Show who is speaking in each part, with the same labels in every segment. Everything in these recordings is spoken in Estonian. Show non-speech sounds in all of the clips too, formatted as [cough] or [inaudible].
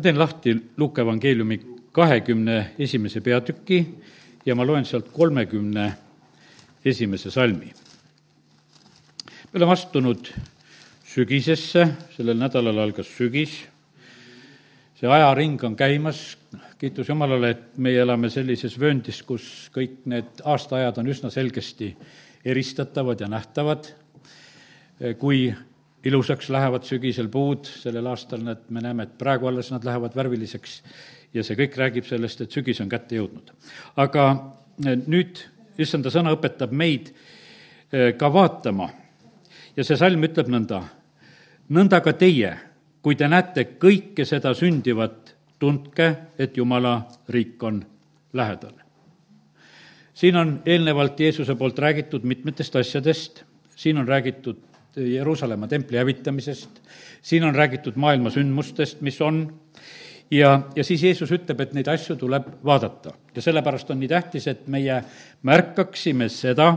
Speaker 1: ma teen lahti Luuke evangeeliumi kahekümne esimese peatüki ja ma loen sealt kolmekümne esimese salmi. me oleme astunud sügisesse, sellel nädalal algas sügis, see ajaring on käimas, kiitus Jumalale, et meie elame sellises vööndis, kus kõik need aastaajad on üsna selgesti eristatavad ja nähtavad, kui ilusaks lähevad sügisel puud, sellel aastal need, me näeme, et praegu alles nad lähevad värviliseks ja see kõik räägib sellest, et sügis on kätte jõudnud. aga eh, nüüd issanda sõna õpetab meid eh, ka vaatama ja see salm ütleb nõnda, nõnda ka teie, kui te näete kõike seda sündivat, tundke, et Jumala riik on lähedal. siin on eelnevalt Jeesuse poolt räägitud mitmetest asjadest, siin on räägitud Jeruusalemma templi hävitamisest, siin on räägitud maailma sündmustest, mis on, ja, ja siis Jeesus ütleb, et neid asju tuleb vaadata. ja sellepärast on nii tähtis, et meie märkaksime seda,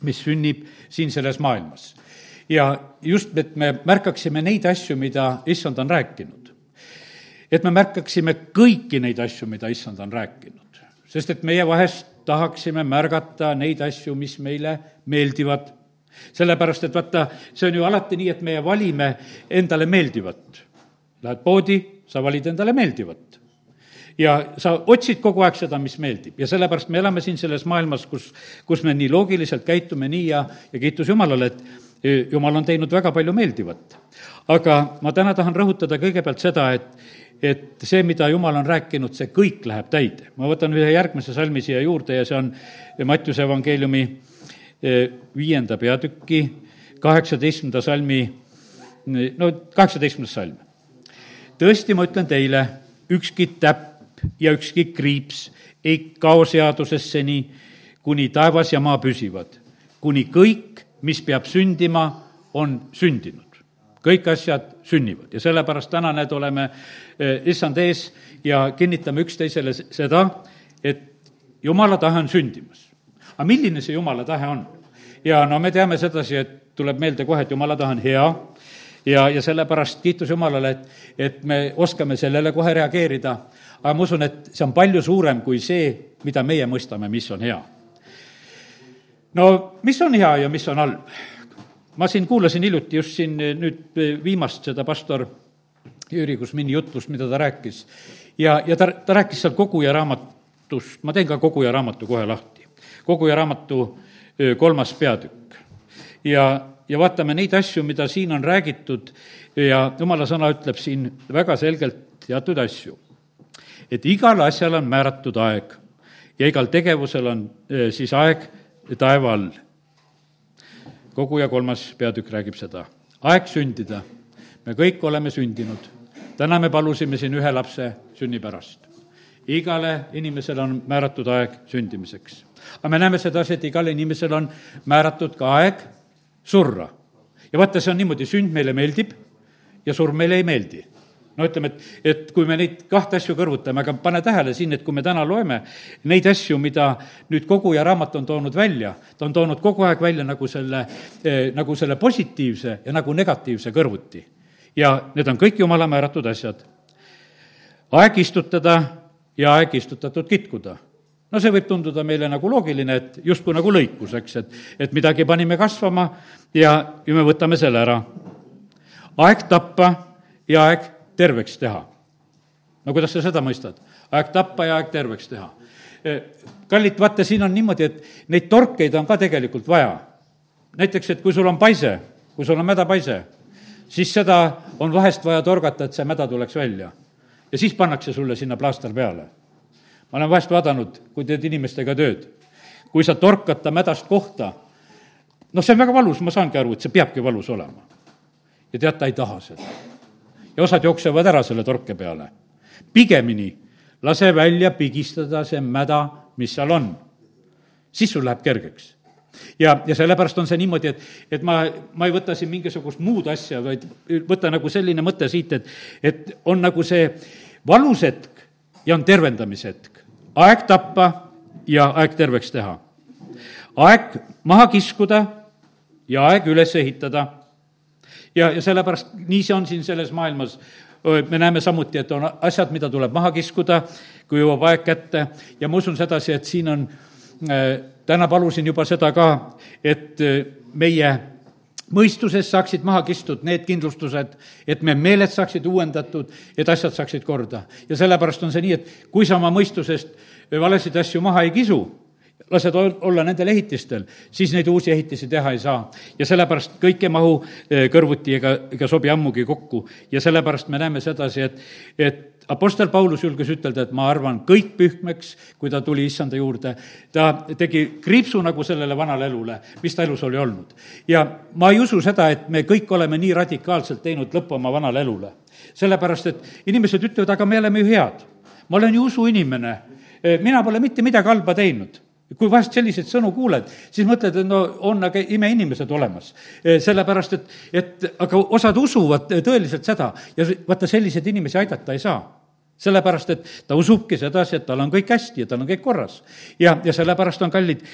Speaker 1: mis sünnib siin selles maailmas. ja just, et me märkaksime neid asju, mida issand on rääkinud. et me märkaksime kõiki neid asju, mida issand on rääkinud. sest et meie vahest tahaksime märgata neid asju, mis meile meeldivad sellepärast, et vaata, see on ju alati nii, et meie valime endale meeldivat. Lähed poodi, sa valid endale meeldivat. ja sa otsid kogu aeg seda, mis meeldib ja sellepärast me elame siin selles maailmas, kus, kus me nii loogiliselt käitume nii ja, ja kiitus Jumalale, et e, Jumal on teinud väga palju meeldivat. aga ma täna tahan rõhutada kõigepealt seda, et et see, mida Jumal on rääkinud, see kõik läheb täide. ma võtan ühe järgmise salmi siia juurde ja see on Mattiuse evangeeliumi viienda peatüki kaheksateistkümnenda salmi, no kaheksateistkümnes salm. tõesti, ma ütlen teile, ükski täpp ja ükski kriips ei kao seadusesse nii, kuni taevas ja maa püsivad, kuni kõik, mis peab sündima, on sündinud. kõik asjad sünnivad ja sellepärast täna need oleme issand ees ja kinnitame üksteisele seda, et jumala tahe on sündimas aga milline see jumala tahe on? ja no me teame sedasi, et tuleb meelde kohe, et jumala tahe on hea ja, ja sellepärast kiitus Jumalale, et, et me oskame sellele kohe reageerida. aga ma usun, et see on palju suurem kui see, mida meie mõistame, mis on hea. no mis on hea ja mis on halb? ma siin kuulasin hiljuti just siin nüüd viimast seda pastor Jüri Kusmini jutlust, mida ta rääkis. ja, ja ta, ta rääkis seal koguja raamatust, ma teen ka koguja raamatu kohe lahti koguja raamatu kolmas peatükk. ja, ja vaatame neid asju, mida siin on räägitud ja jumala sõna ütleb siin väga selgelt teatud asju. et igal asjal on määratud aeg ja igal tegevusel on siis aeg taeva all. koguja kolmas peatükk räägib seda. aeg sündida. me kõik oleme sündinud. täna me palusime siin ühe lapse sünni pärast. igale inimesele on määratud aeg sündimiseks aga me näeme sedasi, et igal inimesel on määratud ka aeg surra. ja vaata, see on niimoodi, sünd meile meeldib ja surm meile ei meeldi no ütleme, et, et kui me neid kahte asju kõrvutame, aga pane tähele siin, et kui me täna loeme neid asju, mida nüüd koguja raamat on toonud välja, ta on toonud kogu aeg välja nagu selle eh,, nagu selle positiivse ja nagu negatiivse kõrvuti. ja need on kõik jumala määratud asjad. aeg istutada ja aeg istutatud kitkuda no see võib tunduda meile nagu loogiline, et justkui nagu lõikus, eks, et, et midagi panime kasvama ja, ja me võtame selle ära. aeg tappa ja aeg terveks teha. no kuidas sa seda mõistad? aeg tappa ja aeg terveks teha. E, kallid, vaata, siin on niimoodi, et neid torkeid on ka tegelikult vaja. näiteks, et kui sul on paise, kui sul on mädapaise, siis seda on vahest vaja torgata, et see mäda tuleks välja. ja siis pannakse sulle sinna plaaster peale ma olen vahest vaadanud, kui teed inimestega tööd, kui sa torkad ta mädast kohta, noh, see on väga valus, ma saangi aru, et see peabki valus olema. ja tead, ta ei taha seda. ja osad jooksevad ära selle torke peale. pigemini lase välja pigistada see mäda, mis seal on. siis sul läheb kergeks ja, ja sellepärast on see niimoodi, et, et ma, ma ei võta siin mingisugust muud asja, vaid võta nagu selline mõte siit, et, et on nagu see valus hetk ja on tervendamise hetk aeg tappa ja aeg terveks teha. aeg maha kiskuda ja aeg üles ehitada. ja, ja sellepärast nii see on siin selles maailmas me näeme samuti, et on asjad, mida tuleb maha kiskuda, kui jõuab aeg kätte ja ma usun sedasi, et siin on, täna palusin juba seda ka, et meie mõistuses saaksid maha kistud need kindlustused, et me meeled saaksid uuendatud, et asjad saaksid korda. ja sellepärast on see nii, et kui sa oma mõistusest valesid asju maha ei kisu, lased olla nendel ehitistel, siis neid uusi ehitisi teha ei saa. ja sellepärast kõik ei mahu eh, kõrvuti ega, ega sobi ammugi kokku. ja sellepärast me näeme sedasi, et, et Apostel Paulus julges ütelda, et ma arvan kõik pühmeks, kui ta tuli issanda juurde. ta tegi kriipsu nagu sellele vanale elule, mis ta elus oli olnud. ja ma ei usu seda, et me kõik oleme nii radikaalselt teinud lõppu oma vanale elule. sellepärast, et inimesed ütlevad, aga me oleme ju head. ma olen ju usuinimene, mina pole mitte midagi halba teinud kui vahest selliseid sõnu kuuled, siis mõtled, et no on aga imeinimesed olemas. sellepärast, et, et aga osad usuvad tõeliselt seda ja vaata, selliseid inimesi aidata ei saa sellepärast, et ta usubki sedasi, et tal on kõik hästi ja tal on kõik korras. ja, ja sellepärast on kallid,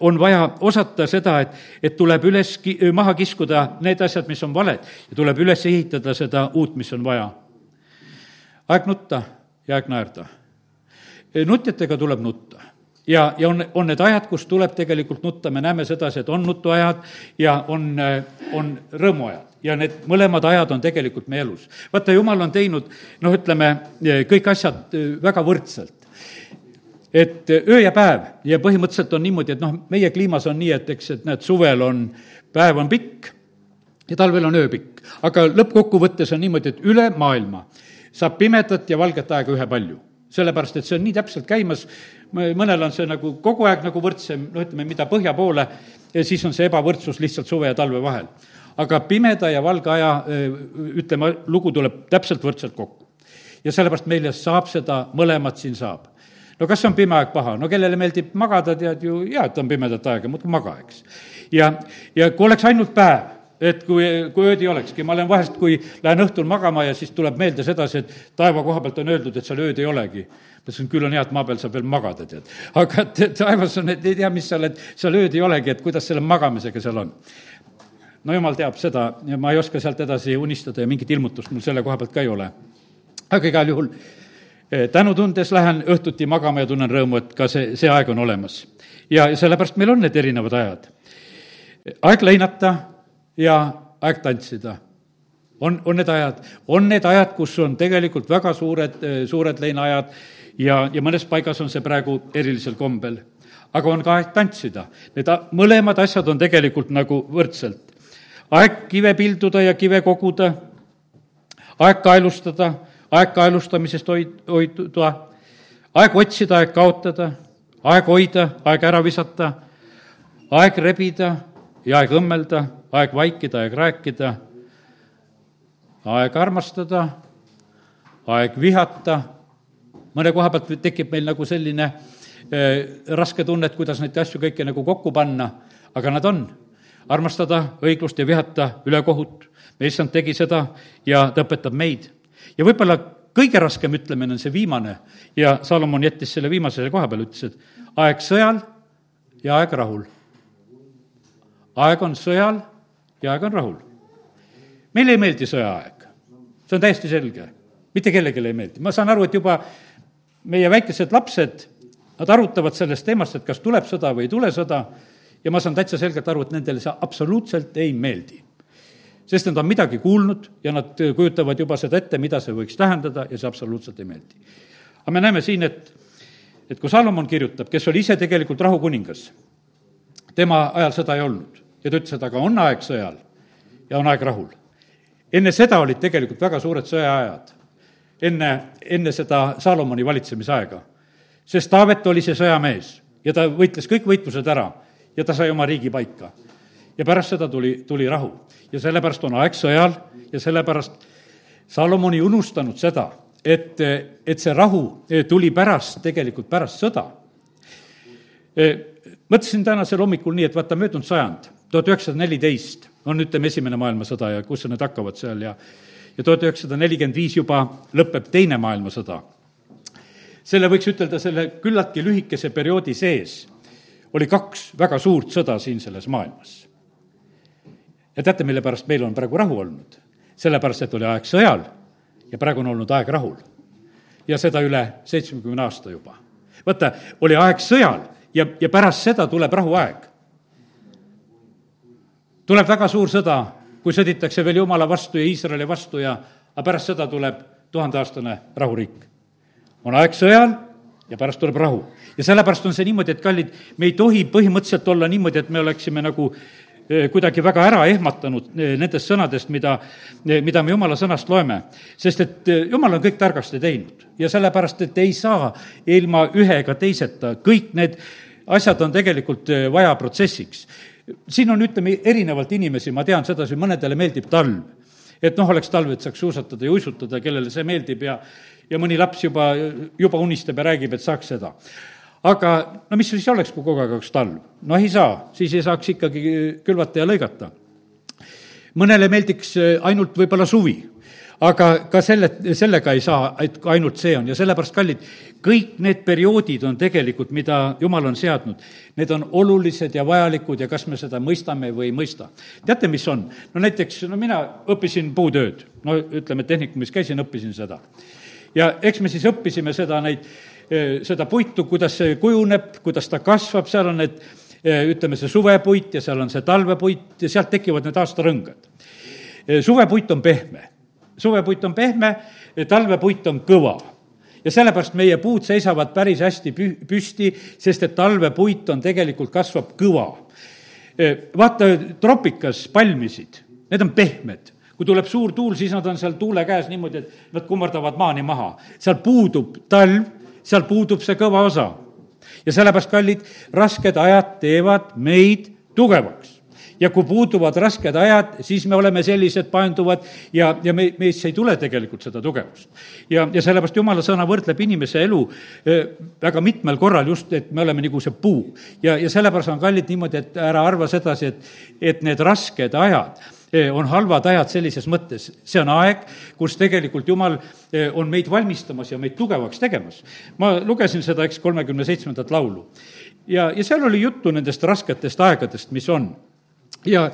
Speaker 1: on vaja osata seda, et, et tuleb üles, maha kiskuda need asjad, mis on valed ja tuleb üles ehitada seda uut, mis on vaja. aeg nutta ja aeg naerda. nutjatega tuleb nutta ja, ja on, on need ajad, kus tuleb tegelikult nutta, me näeme sedasi, et on nutuajad ja on, on rõõmuajad. Ja need mõlemad ajad on tegelikult meie elus. vaata, jumal on teinud, noh, ütleme, kõik asjad väga võrdselt. Et öö ja päev. Ja põhimõtteliselt on niimoodi, et noh, meie kliimas on nii, et eks, et näed, suvel on, päev on pikk ja talvel on öö pikk. aga lõppkokkuvõttes on niimoodi, et üle maailma saab pimedat ja valget aega ühepalju sellepärast, et see on nii täpselt käimas, mõnel on see nagu kogu aeg nagu võrdsem, no ütleme, mida põhja poole, siis on see ebavõrdsus lihtsalt suve ja talve vahel. aga pimeda ja valge aja, ütleme, lugu tuleb täpselt võrdselt kokku. ja sellepärast meile saab seda, mõlemat siin saab no kas on pime aeg paha, no kellele meeldib magada, tead ju, jaa, et on pimedat aega, muudkui maga, eks. ja, ja kui oleks ainult päev, et kui, kui ööd ei olekski, ma olen vahest, kui lähen õhtul magama ja siis tuleb meelde sedasi, et taeva koha pealt on öeldud, et seal ööd ei olegi. Ma ütlesin, küll on hea, et maa peal saab veel magada, tead. aga taevas on, et ei tea, mis seal, et seal ööd ei olegi, et kuidas selle magamisega seal on. no jumal teab seda ja ma ei oska sealt edasi unistada ja mingit ilmutust mul selle koha pealt ka ei ole. aga igal juhul eh, tänu tundes lähen õhtuti magama ja tunnen rõõmu, et ka see, see aeg on olemas. ja sellepärast meil on need erinevad ajad. aeg leinata ja aeg tantsida. on, on need ajad, on need ajad, kus on tegelikult väga suured, suured leinaajad ja, ja mõnes paigas on see praegu erilisel kombel. aga on ka aeg tantsida. Need mõlemad asjad on tegelikult nagu võrdselt. aeg kive pilduda ja kive koguda, aeg kaelustada, aeg kaelustamisest hoid-, hoiduda, aeg otsida, aeg kaotada, aeg hoida, aeg ära visata, aeg rebida ja aeg õmmelda. Aeg vaikida, aeg rääkida, aeg armastada, aeg vihata, mõne koha pealt tekib meil nagu selline eh, raske tunne, et kuidas neid asju kõike nagu kokku panna, aga nad on. armastada õiglust ja vihata ülekohut, meie issand tegi seda ja ta õpetab meid. ja võib-olla kõige raskem ütlemine on see viimane ja Salomon jättis selle viimase koha peale, ütles, et aeg sõjal ja aeg rahul. aeg on sõjal ja aeg on rahul. meile ei meeldi sõjaaeg, see on täiesti selge, mitte kellelegi ei meeldi, ma saan aru, et juba meie väikesed lapsed, nad arutavad sellest teemast, et kas tuleb sõda või ei tule sõda, ja ma saan täitsa selgelt aru, et nendele see absoluutselt ei meeldi. sest nad on midagi kuulnud ja nad kujutavad juba seda ette, mida see võiks tähendada ja see absoluutselt ei meeldi. aga me näeme siin, et, et kui Salomon kirjutab, kes oli ise tegelikult rahukuningas, tema ajal sõda ei olnud ja ta ütles, et aga on aeg sõjal ja on aeg rahul. enne seda olid tegelikult väga suured sõjaajad, enne, enne seda Salomoni valitsemisaega. sest Taavet oli see sõjamees ja ta võitles kõik võitlused ära ja ta sai oma riigi paika. ja pärast seda tuli, tuli rahu. ja sellepärast on aeg sõjal ja sellepärast Salomon ei unustanud seda, et, et see rahu tuli pärast, tegelikult pärast sõda. mõtlesin tänasel hommikul nii, et vaata, möödunud sajand tuhat üheksasada neliteist on, ütleme, Esimene maailmasõda ja kus need hakkavad seal ja ja tuhat üheksasada nelikümmend viis juba lõpeb Teine maailmasõda. selle võiks ütelda, selle küllaltki lühikese perioodi sees oli kaks väga suurt sõda siin selles maailmas. ja teate, mille pärast meil on praegu rahu olnud? sellepärast, et oli aeg sõjal ja praegu on olnud aeg rahul. ja seda üle seitsmekümne aasta juba. vaata, oli aeg sõjal ja, ja pärast seda tuleb rahuaeg. tuleb väga suur sõda, kui sõditakse veel Jumala vastu ja Iisraeli vastu ja, aga pärast seda tuleb tuhandeaastane rahuriik. on aeg sõjal ja pärast tuleb rahu. ja sellepärast on see niimoodi, et kallid, me ei tohi põhimõtteliselt olla niimoodi, et me oleksime nagu Eh, kuidagi väga ära ehmatanud eh, nendest sõnadest, mida, eh, mida me jumala sõnast loeme. sest et jumal on kõik targasti teinud ja sellepärast, et ei saa ilma ühe ega teiseta, kõik need asjad on tegelikult vaja protsessiks. Siin on, ütleme, erinevalt inimesi, ma tean sedasi, mõnedele meeldib talv. et noh, oleks talv, et saaks suusatada ja uisutada, kellele see meeldib ja ja mõni laps juba, juba unistab ja räägib, et saaks seda aga no mis siis oleks, kui kogu aeg oleks talv? noh, ei saa, siis ei saaks ikkagi külvata ja lõigata. mõnele meeldiks äh, ainult võib-olla suvi, aga ka selle, sellega ei saa, et ainult see on ja sellepärast, kallid, kõik need perioodid on tegelikult, mida Jumal on seadnud, need on olulised ja vajalikud ja kas me seda mõistame või ei mõista. teate, mis on? no näiteks, no mina õppisin puutööd, no ütleme, tehnikumis käisin, õppisin seda. ja eks me siis õppisime seda, neid Eh, seda puitu, kuidas see kujuneb, kuidas ta kasvab, seal on need eh, ütleme, see suvepuit ja seal on see talvepuit ja sealt tekivad need aastarõngad. Eh, suvepuit on pehme, suvepuit on pehme, talvepuit on kõva ja sellepärast meie puud seisavad päris hästi pü-, püsti, sest et talvepuit on tegelikult, kasvab kõva. vaata tropikas palmisid, need on pehmed kui tuleb suur tuul, siis nad on seal tuule käes niimoodi, et nad kummardavad maani maha. seal puudub talv seal puudub see kõva osa. ja sellepärast, kallid, rasked ajad teevad meid tugevaks ja kui puuduvad rasked ajad, siis me oleme sellised paenduvad ja, ja me, meisse ei tule tegelikult seda tugevust. ja, ja sellepärast jumala sõna võrdleb inimese elu väga mitmel korral just, et me oleme nagu see puu. ja, ja sellepärast on kallid niimoodi, et ära arva sedasi, et, et need rasked ajad on halvad ajad sellises mõttes, see on aeg, kus tegelikult Jumal on meid valmistamas ja meid tugevaks tegemas. ma lugesin seda, eks, kolmekümne seitsmendat laulu. ja, ja seal oli juttu nendest rasketest aegadest, mis on. Ja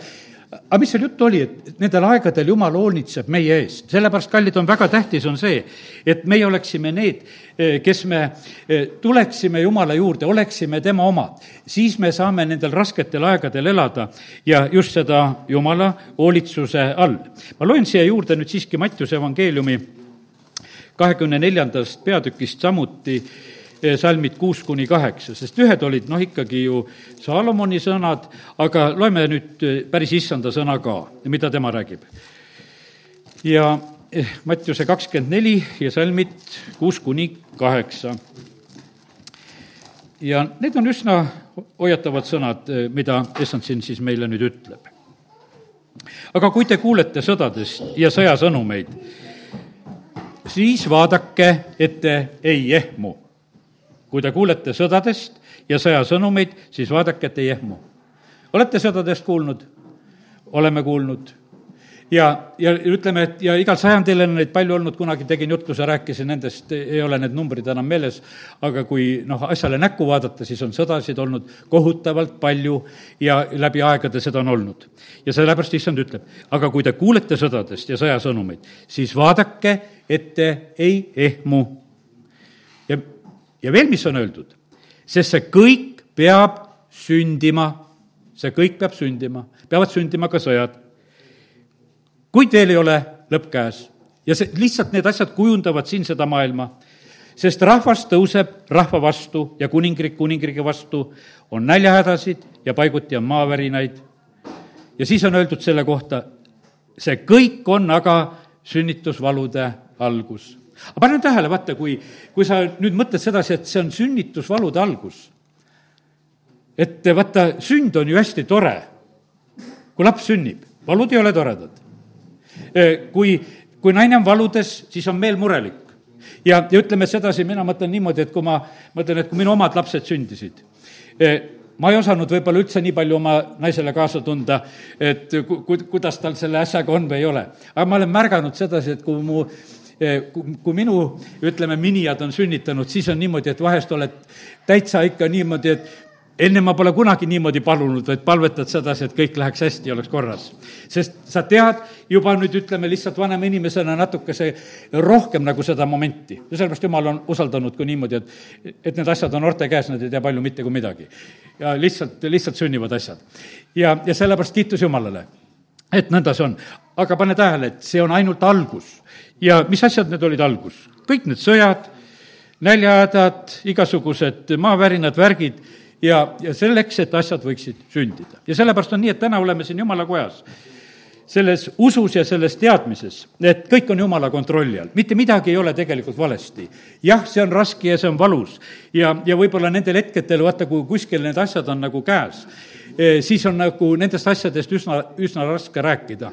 Speaker 1: aga mis seal juttu oli, et nendel aegadel Jumal hoolitseb meie eest, sellepärast, kallid, on väga tähtis, on see, et meie oleksime need, eh, kes me eh, tuleksime Jumala juurde, oleksime tema omad. siis me saame nendel rasketel aegadel elada ja just seda Jumala hoolitsuse all. ma loen siia juurde nüüd siiski Mattiuse evangeeliumi kahekümne neljandast peatükist samuti salmid kuus kuni kaheksa, sest ühed olid noh, ikkagi ju Saalomoni sõnad, aga loeme nüüd eh, päris issanda sõna ka, mida tema räägib. ja eh, Mattiuse kakskümmend neli ja salmid kuus kuni kaheksa. ja need on üsna hoiatavad sõnad, mida issand siin siis meile nüüd ütleb. aga kui te kuulete sõdadest ja sõjasõnumeid, siis vaadake, et te ei ehmu kui te kuulete sõdadest ja sõjasõnumeid, siis vaadake, et ei ehmu. olete sõdadest kuulnud? oleme kuulnud. ja, ja ütleme, et ja igal sajandil on neid palju olnud, kunagi tegin jutluse, rääkisin nendest, ei ole need numbrid enam meeles, aga kui noh, asjale näkku vaadata, siis on sõdasid olnud kohutavalt palju ja läbi aegade seda on olnud. ja sellepärast issand ütleb, aga kui te kuulete sõdadest ja sõjasõnumeid, siis vaadake, et te ei ehmu. Ja veel, mis on öeldud, sest see kõik peab sündima, see kõik peab sündima, peavad sündima ka sõjad. kuid veel ei ole lõpp käes. Ja see, lihtsalt need asjad kujundavad siin seda maailma, sest rahvas tõuseb rahva vastu ja kuningriik kuningriigi vastu, on näljahädasid ja paiguti on maavärinaid. ja siis on öeldud selle kohta, see kõik on aga sünnitusvalude algus aga pane tähele, vaata, kui, kui sa nüüd mõtled sedasi, et see on sünnitusvalude algus. et vaata, sünd on ju hästi tore. kui laps sünnib, valud ei ole toredad. kui, kui naine on valudes, siis on meel murelik. ja, ja ütleme sedasi, mina mõtlen niimoodi, et kui ma mõtlen, et kui minu omad lapsed sündisid, ma ei osanud võib-olla üldse nii palju oma naisele kaasa tunda, et ku-, kuidas tal selle asjaga on või ei ole. aga ma olen märganud sedasi, et kui mu kui minu, ütleme, minijad on sünnitanud, siis on niimoodi, et vahest oled täitsa ikka niimoodi, et enne ma pole kunagi niimoodi palunud, vaid palvetad sedasi, et kõik läheks hästi ja oleks korras. sest sa tead juba nüüd, ütleme lihtsalt vanema inimesena natukese rohkem nagu seda momenti. ja sellepärast jumal on usaldanud ka niimoodi, et, et need asjad on noorte käes, nad ei tea palju mitte kui midagi. ja lihtsalt, lihtsalt sünnivad asjad. ja, ja sellepärast kiitus Jumalale, et nõnda see on. aga pane tähele, et see on ainult algus. ja mis asjad need olid algus? kõik need sõjad, näljahädad, igasugused maavärinad, värgid ja, ja selleks, et asjad võiksid sündida. ja sellepärast on nii, et täna oleme siin Jumala kojas selles usus ja selles teadmises, et kõik on Jumala kontrolli all, mitte midagi ei ole tegelikult valesti. jah, see on raske ja see on valus ja, ja võib-olla nendel hetkedel, vaata, kui kuskil need asjad on nagu käes, siis on nagu nendest asjadest üsna, üsna raske rääkida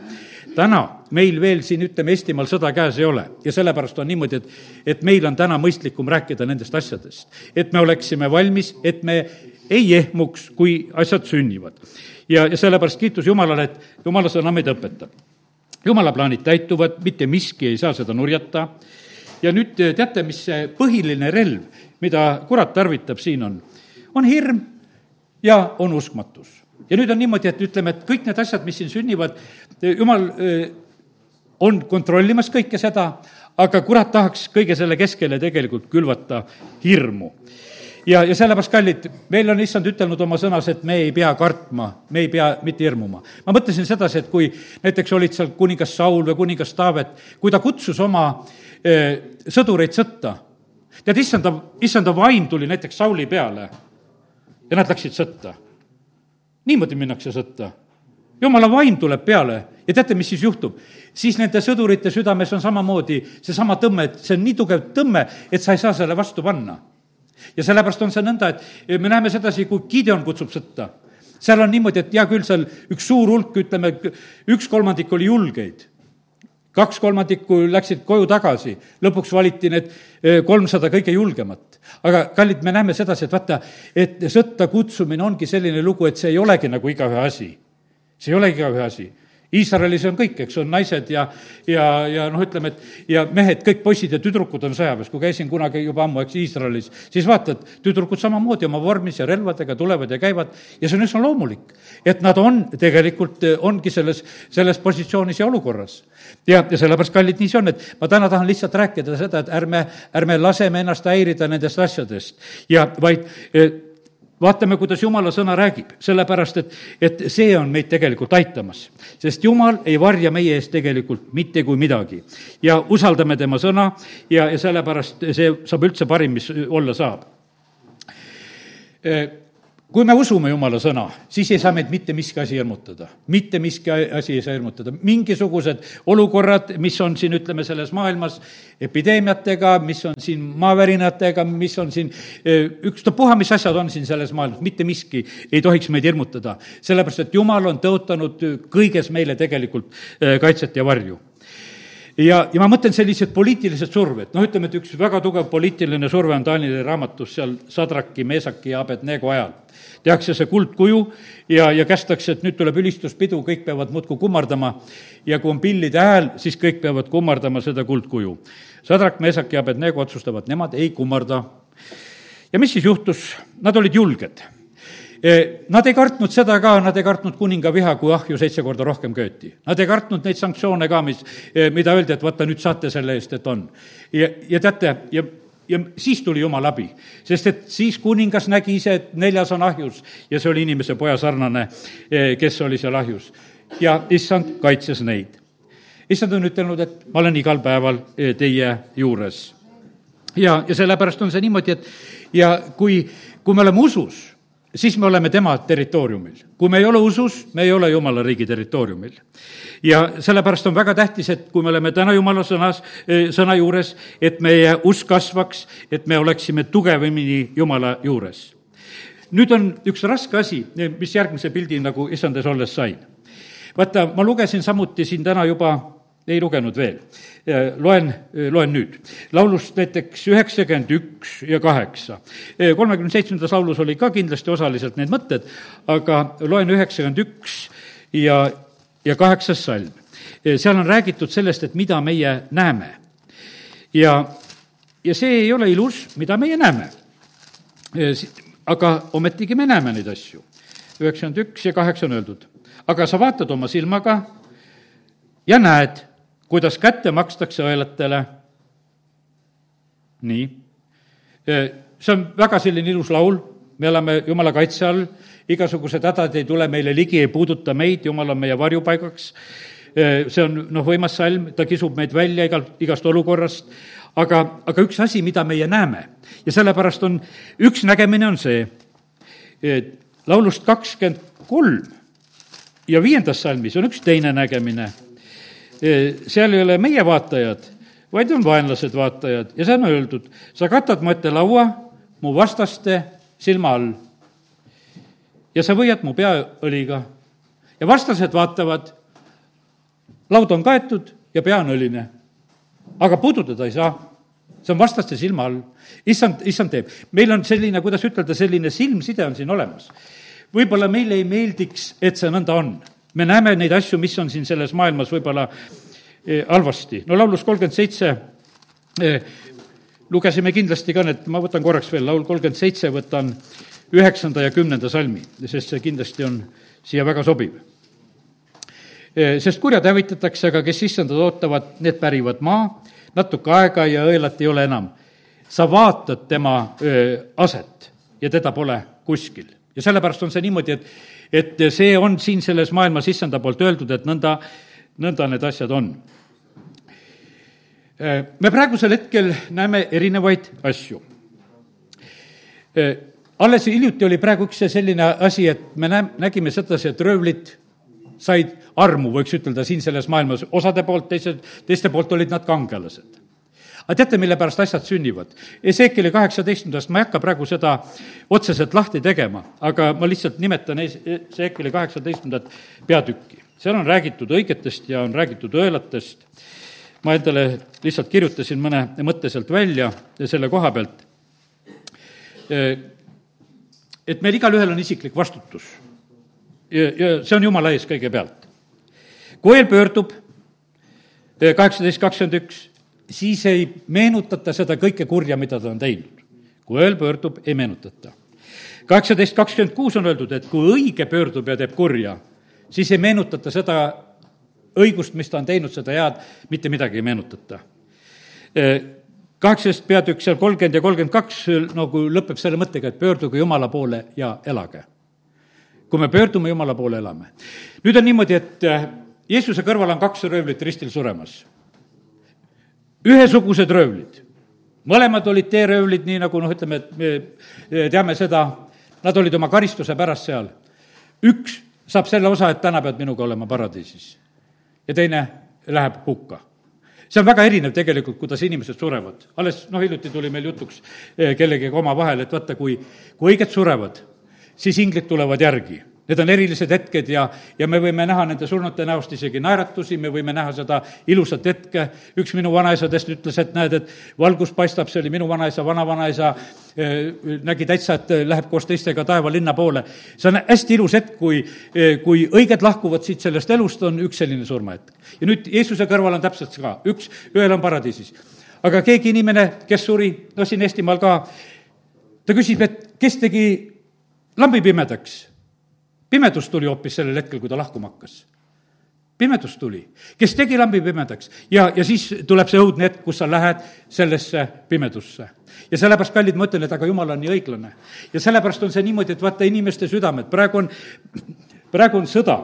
Speaker 1: täna meil veel siin, ütleme, Eestimaal sõda käes ei ole ja sellepärast on niimoodi, et, et meil on täna mõistlikum rääkida nendest asjadest. et me oleksime valmis, et me ei ehmuks, kui asjad sünnivad. ja, ja sellepärast kiitus Jumalale, et Jumala sõna meid õpetab. Jumala plaanid täituvad, mitte miski ei saa seda nurjata ja nüüd teate, mis see põhiline relv, mida kurat tarvitab siin on? on hirm ja on uskmatus. Ja nüüd on niimoodi, et ütleme, et kõik need asjad, mis siin sünnivad, jumal on kontrollimas kõike seda, aga kurat tahaks kõige selle keskele tegelikult külvata hirmu. Ja, ja sellepärast, kallid, meil on issand ütelnud oma sõnas, et me ei pea kartma, me ei pea mitte hirmuma. ma mõtlesin sedasi, et kui näiteks olid seal kuningas Saul või kuningas Taavet, kui ta kutsus oma eh, sõdureid sõtta, tead, issanda, issanda vaim tuli näiteks Sauli peale ja nad läksid sõtta niimoodi minnakse sõtta. jumala vaim tuleb peale ja teate, mis siis juhtub? siis nende sõdurite südames on samamoodi seesama tõmme, et see on nii tugev tõmme, et sa ei saa selle vastu panna. ja sellepärast on see nõnda, et me näeme sedasi, kui Gideon kutsub sõtta. seal on niimoodi, et hea küll, seal üks suur hulk, ütleme, üks kolmandik oli julgeid kaks kolmandikku läksid koju tagasi, lõpuks valiti need eh, kolmsada kõige julgemat. Aga kallid, me näeme sedasi, et vaata, et sõtta kutsumine ongi selline lugu, et see ei olegi nagu igaühe asi. see ei olegi igaühe asi Iisraelis on kõik, eks, on naised ja, ja, ja noh, ütleme, et ja mehed, kõik poisid ja tüdrukud on sõjaväes. kui käisin kunagi juba ammu, eks, Iisraelis, siis vaatad, tüdrukud samamoodi oma vormis ja relvadega tulevad ja käivad ja see on üsna loomulik. et nad on tegelikult, ongi selles, selles positsioonis ja olukorras. ja, ja sellepärast, kallid, nii see on, et ma täna tahan lihtsalt rääkida seda, et ärme, ärme laseme ennast häirida nendest asjadest ja vaid vaatame, kuidas jumala sõna räägib, sellepärast et, et see on meid tegelikult aitamas. sest jumal ei varja meie eest tegelikult mitte kui midagi. ja usaldame tema sõna ja, ja sellepärast see saab üldse parim, mis olla saab kui me usume Jumala sõna, siis ei saa meid mitte miski asi hirmutada. mitte miski asi ei saa hirmutada. mingisugused olukorrad, mis on siin, ütleme, selles maailmas epideemiatega, mis on siin maavärinatega, mis on siin, ükstapuha, mis asjad on siin selles maailmas, mitte miski ei tohiks meid hirmutada. sellepärast, et Jumal on tõotanud kõiges meile tegelikult eh, kaitset ja varju ja, ja ma mõtlen sellised poliitilised surved, noh, ütleme, et üks väga tugev poliitiline surve on Danieli raamatus seal Sadraki, Meesaki ja Abednego ajal tehakse see kuldkuju ja, ja kästakse, et nüüd tuleb ülistuspidu, kõik peavad muudkui kummardama ja kui on pillide hääl, siis kõik peavad kummardama seda kuldkuju. Sadrak, Meesak ja Abednego otsustavad, nemad ei kummarda. ja mis siis juhtus? Nad olid julged e, Nad ei kartnud seda ka, nad ei kartnud kuninga viha, kui ahju seitse korda rohkem kööti. Nad ei kartnud neid sanktsioone ka, mis, e, mida öeldi, et vaata, nüüd saate selle eest, et on. ja, ja teate, ja ja siis tuli Jumal abi, sest et siis kuningas nägi ise, et neljas on ahjus ja see oli inimese poja sarnane, eh, kes oli seal ahjus. ja issand kaitses neid. issand on ütelnud, et ma olen igal päeval eh, teie juures. ja, ja sellepärast on see niimoodi, et ja kui, kui me oleme usus, siis me oleme tema territooriumil. kui me ei ole usus, me ei ole Jumala riigi territooriumil. ja sellepärast on väga tähtis, et kui me oleme täna Jumala sõnas, eh, sõna juures, et meie usk kasvaks, et me oleksime tugevamini Jumala juures. nüüd on üks raske asi, mis järgmise pildi nagu issandas olles sain. vaata, ma lugesin samuti siin täna juba ei lugenud veel. loen, loen nüüd. laulust näiteks üheksakümmend üks ja kaheksa. kolmekümne seitsmendas laulus oli ka kindlasti osaliselt need mõtted, aga loen üheksakümmend üks ja, ja kaheksas salm. seal on räägitud sellest, et mida meie näeme. ja, ja see ei ole ilus, mida meie näeme aga ometigi me näeme neid asju. üheksakümmend üks ja kaheksa on öeldud. aga sa vaatad oma silmaga ja näed, kuidas kätte makstakse õelatele. nii. see on väga selline ilus laul, me elame Jumala kaitse all, igasugused hädad ei tule meile ligi, ei puuduta meid, Jumal on meie varjupaigaks see on noh, võimas salm, ta kisub meid välja igal, igast olukorrast, aga, aga üks asi, mida meie näeme ja sellepärast on, üks nägemine on see, laulust kakskümmend kolm ja viiendas salmis on üks teine nägemine. Seal ei ole meie vaatajad, vaid on vaenlased vaatajad ja see on öeldud, sa katad mu ette laua mu vastaste silma all ja sa võiad mu pea õliga. ja vastased vaatavad laud on kaetud ja pea on õline. aga puudutada ei saa. see on vastaste silma all. issand, issand teeb. meil on selline, kuidas ütelda, selline silmside on siin olemas. võib-olla meile ei meeldiks, et see nõnda on. Me näeme neid asju, mis on siin selles maailmas võib-olla eh, halvasti. no laulus kolmkümmend seitse eh, lugesime kindlasti ka need, ma võtan korraks veel, laul kolmkümmend seitse, võtan üheksanda ja kümnenda salmi, sest see kindlasti on siia väga sobiv sest kurjad hävitatakse, aga kes issandad ootavad, need pärivad maa, natuke aega ja õelat ei ole enam. sa vaatad tema öö, aset ja teda pole kuskil. ja sellepärast on see niimoodi, et, et see on siin selles maailmas issanda poolt öeldud, et nõnda, nõnda need asjad on. me praegusel hetkel näeme erinevaid asju alles hiljuti oli praegu üks selline asi, et me näe-, nägime sedasi, et röövlid said armu, võiks ütelda, siin selles maailmas, osade poolt, teised, teiste poolt olid nad kangelased. Aga teate, mille pärast asjad sünnivad? Ezekieli kaheksateistkümnendast, ma ei hakka praegu seda otseselt lahti tegema, aga ma lihtsalt nimetan Ezekieli kaheksateistkümnendat peatükki. seal on räägitud õigetest ja on räägitud õelatest, ma endale lihtsalt kirjutasin mõne mõtte sealt välja selle koha pealt, et meil igalühel on isiklik vastutus ja, ja see on jumala ees kõigepealt. kui eel pöördub, eh, kaheksateist kakskümmend üks, siis ei meenutata seda kõike kurja, mida ta on teinud. kui ööl pöördub, ei meenutata. kaheksateist kakskümmend kuus on öeldud, et kui õige pöördub ja teeb kurja, siis ei meenutata seda õigust, mis ta on teinud, seda head, mitte midagi ei meenutata. Eh, kaheksas peatükk seal kolmkümmend ja kolmkümmend kaks nagu lõpeb selle mõttega, et pöörduge Jumala poole ja elage kui me pöördume Jumala poole, elame. nüüd on niimoodi, et äh, Jeesuse kõrval on kaks röövlit ristil suremas. Ühesugused röövlid. mõlemad olid teeröövlid, nii nagu noh, ütleme, et me teame seda, nad olid oma karistuse pärast seal. üks saab selle osa, et täna pead minuga olema paradiisis. ja teine läheb hukka see on väga erinev tegelikult, kuidas inimesed surevad. alles noh, hiljuti tuli meil jutuks äh, kellegagi omavahel, et vaata, kui, kui õiged surevad, siis inglid tulevad järgi. Need on erilised hetked ja, ja me võime näha nende surnute näost isegi naeratusi, me võime näha seda ilusat hetke. üks minu vanaisadest ütles, et näed, et valgus paistab, see oli minu vanaisa, vanavanaisa, eh, nägi täitsa, et läheb koos teistega taevalinna poole. see on hästi ilus hetk, kui, eh, kui õiged lahkuvad siit sellest elust, on üks selline surmahetk. ja nüüd Jeesuse kõrval on täpselt ka, üks, ühel on paradiisis. aga keegi inimene, kes suri, no siin Eestimaal ka, ta küsib, et kes tegi lambi pimedaks. Pimedus tuli hoopis sellel hetkel, kui ta lahkuma hakkas. pimedus tuli, kes tegi lambi pimedaks ja, ja siis tuleb see õudne hetk, kus sa lähed sellesse pimedusse. ja sellepärast, kallid, ma ütlen, et aga jumal on nii õiglane. ja sellepärast on see niimoodi, et vaata, inimeste südamed, praegu on, praegu on sõda.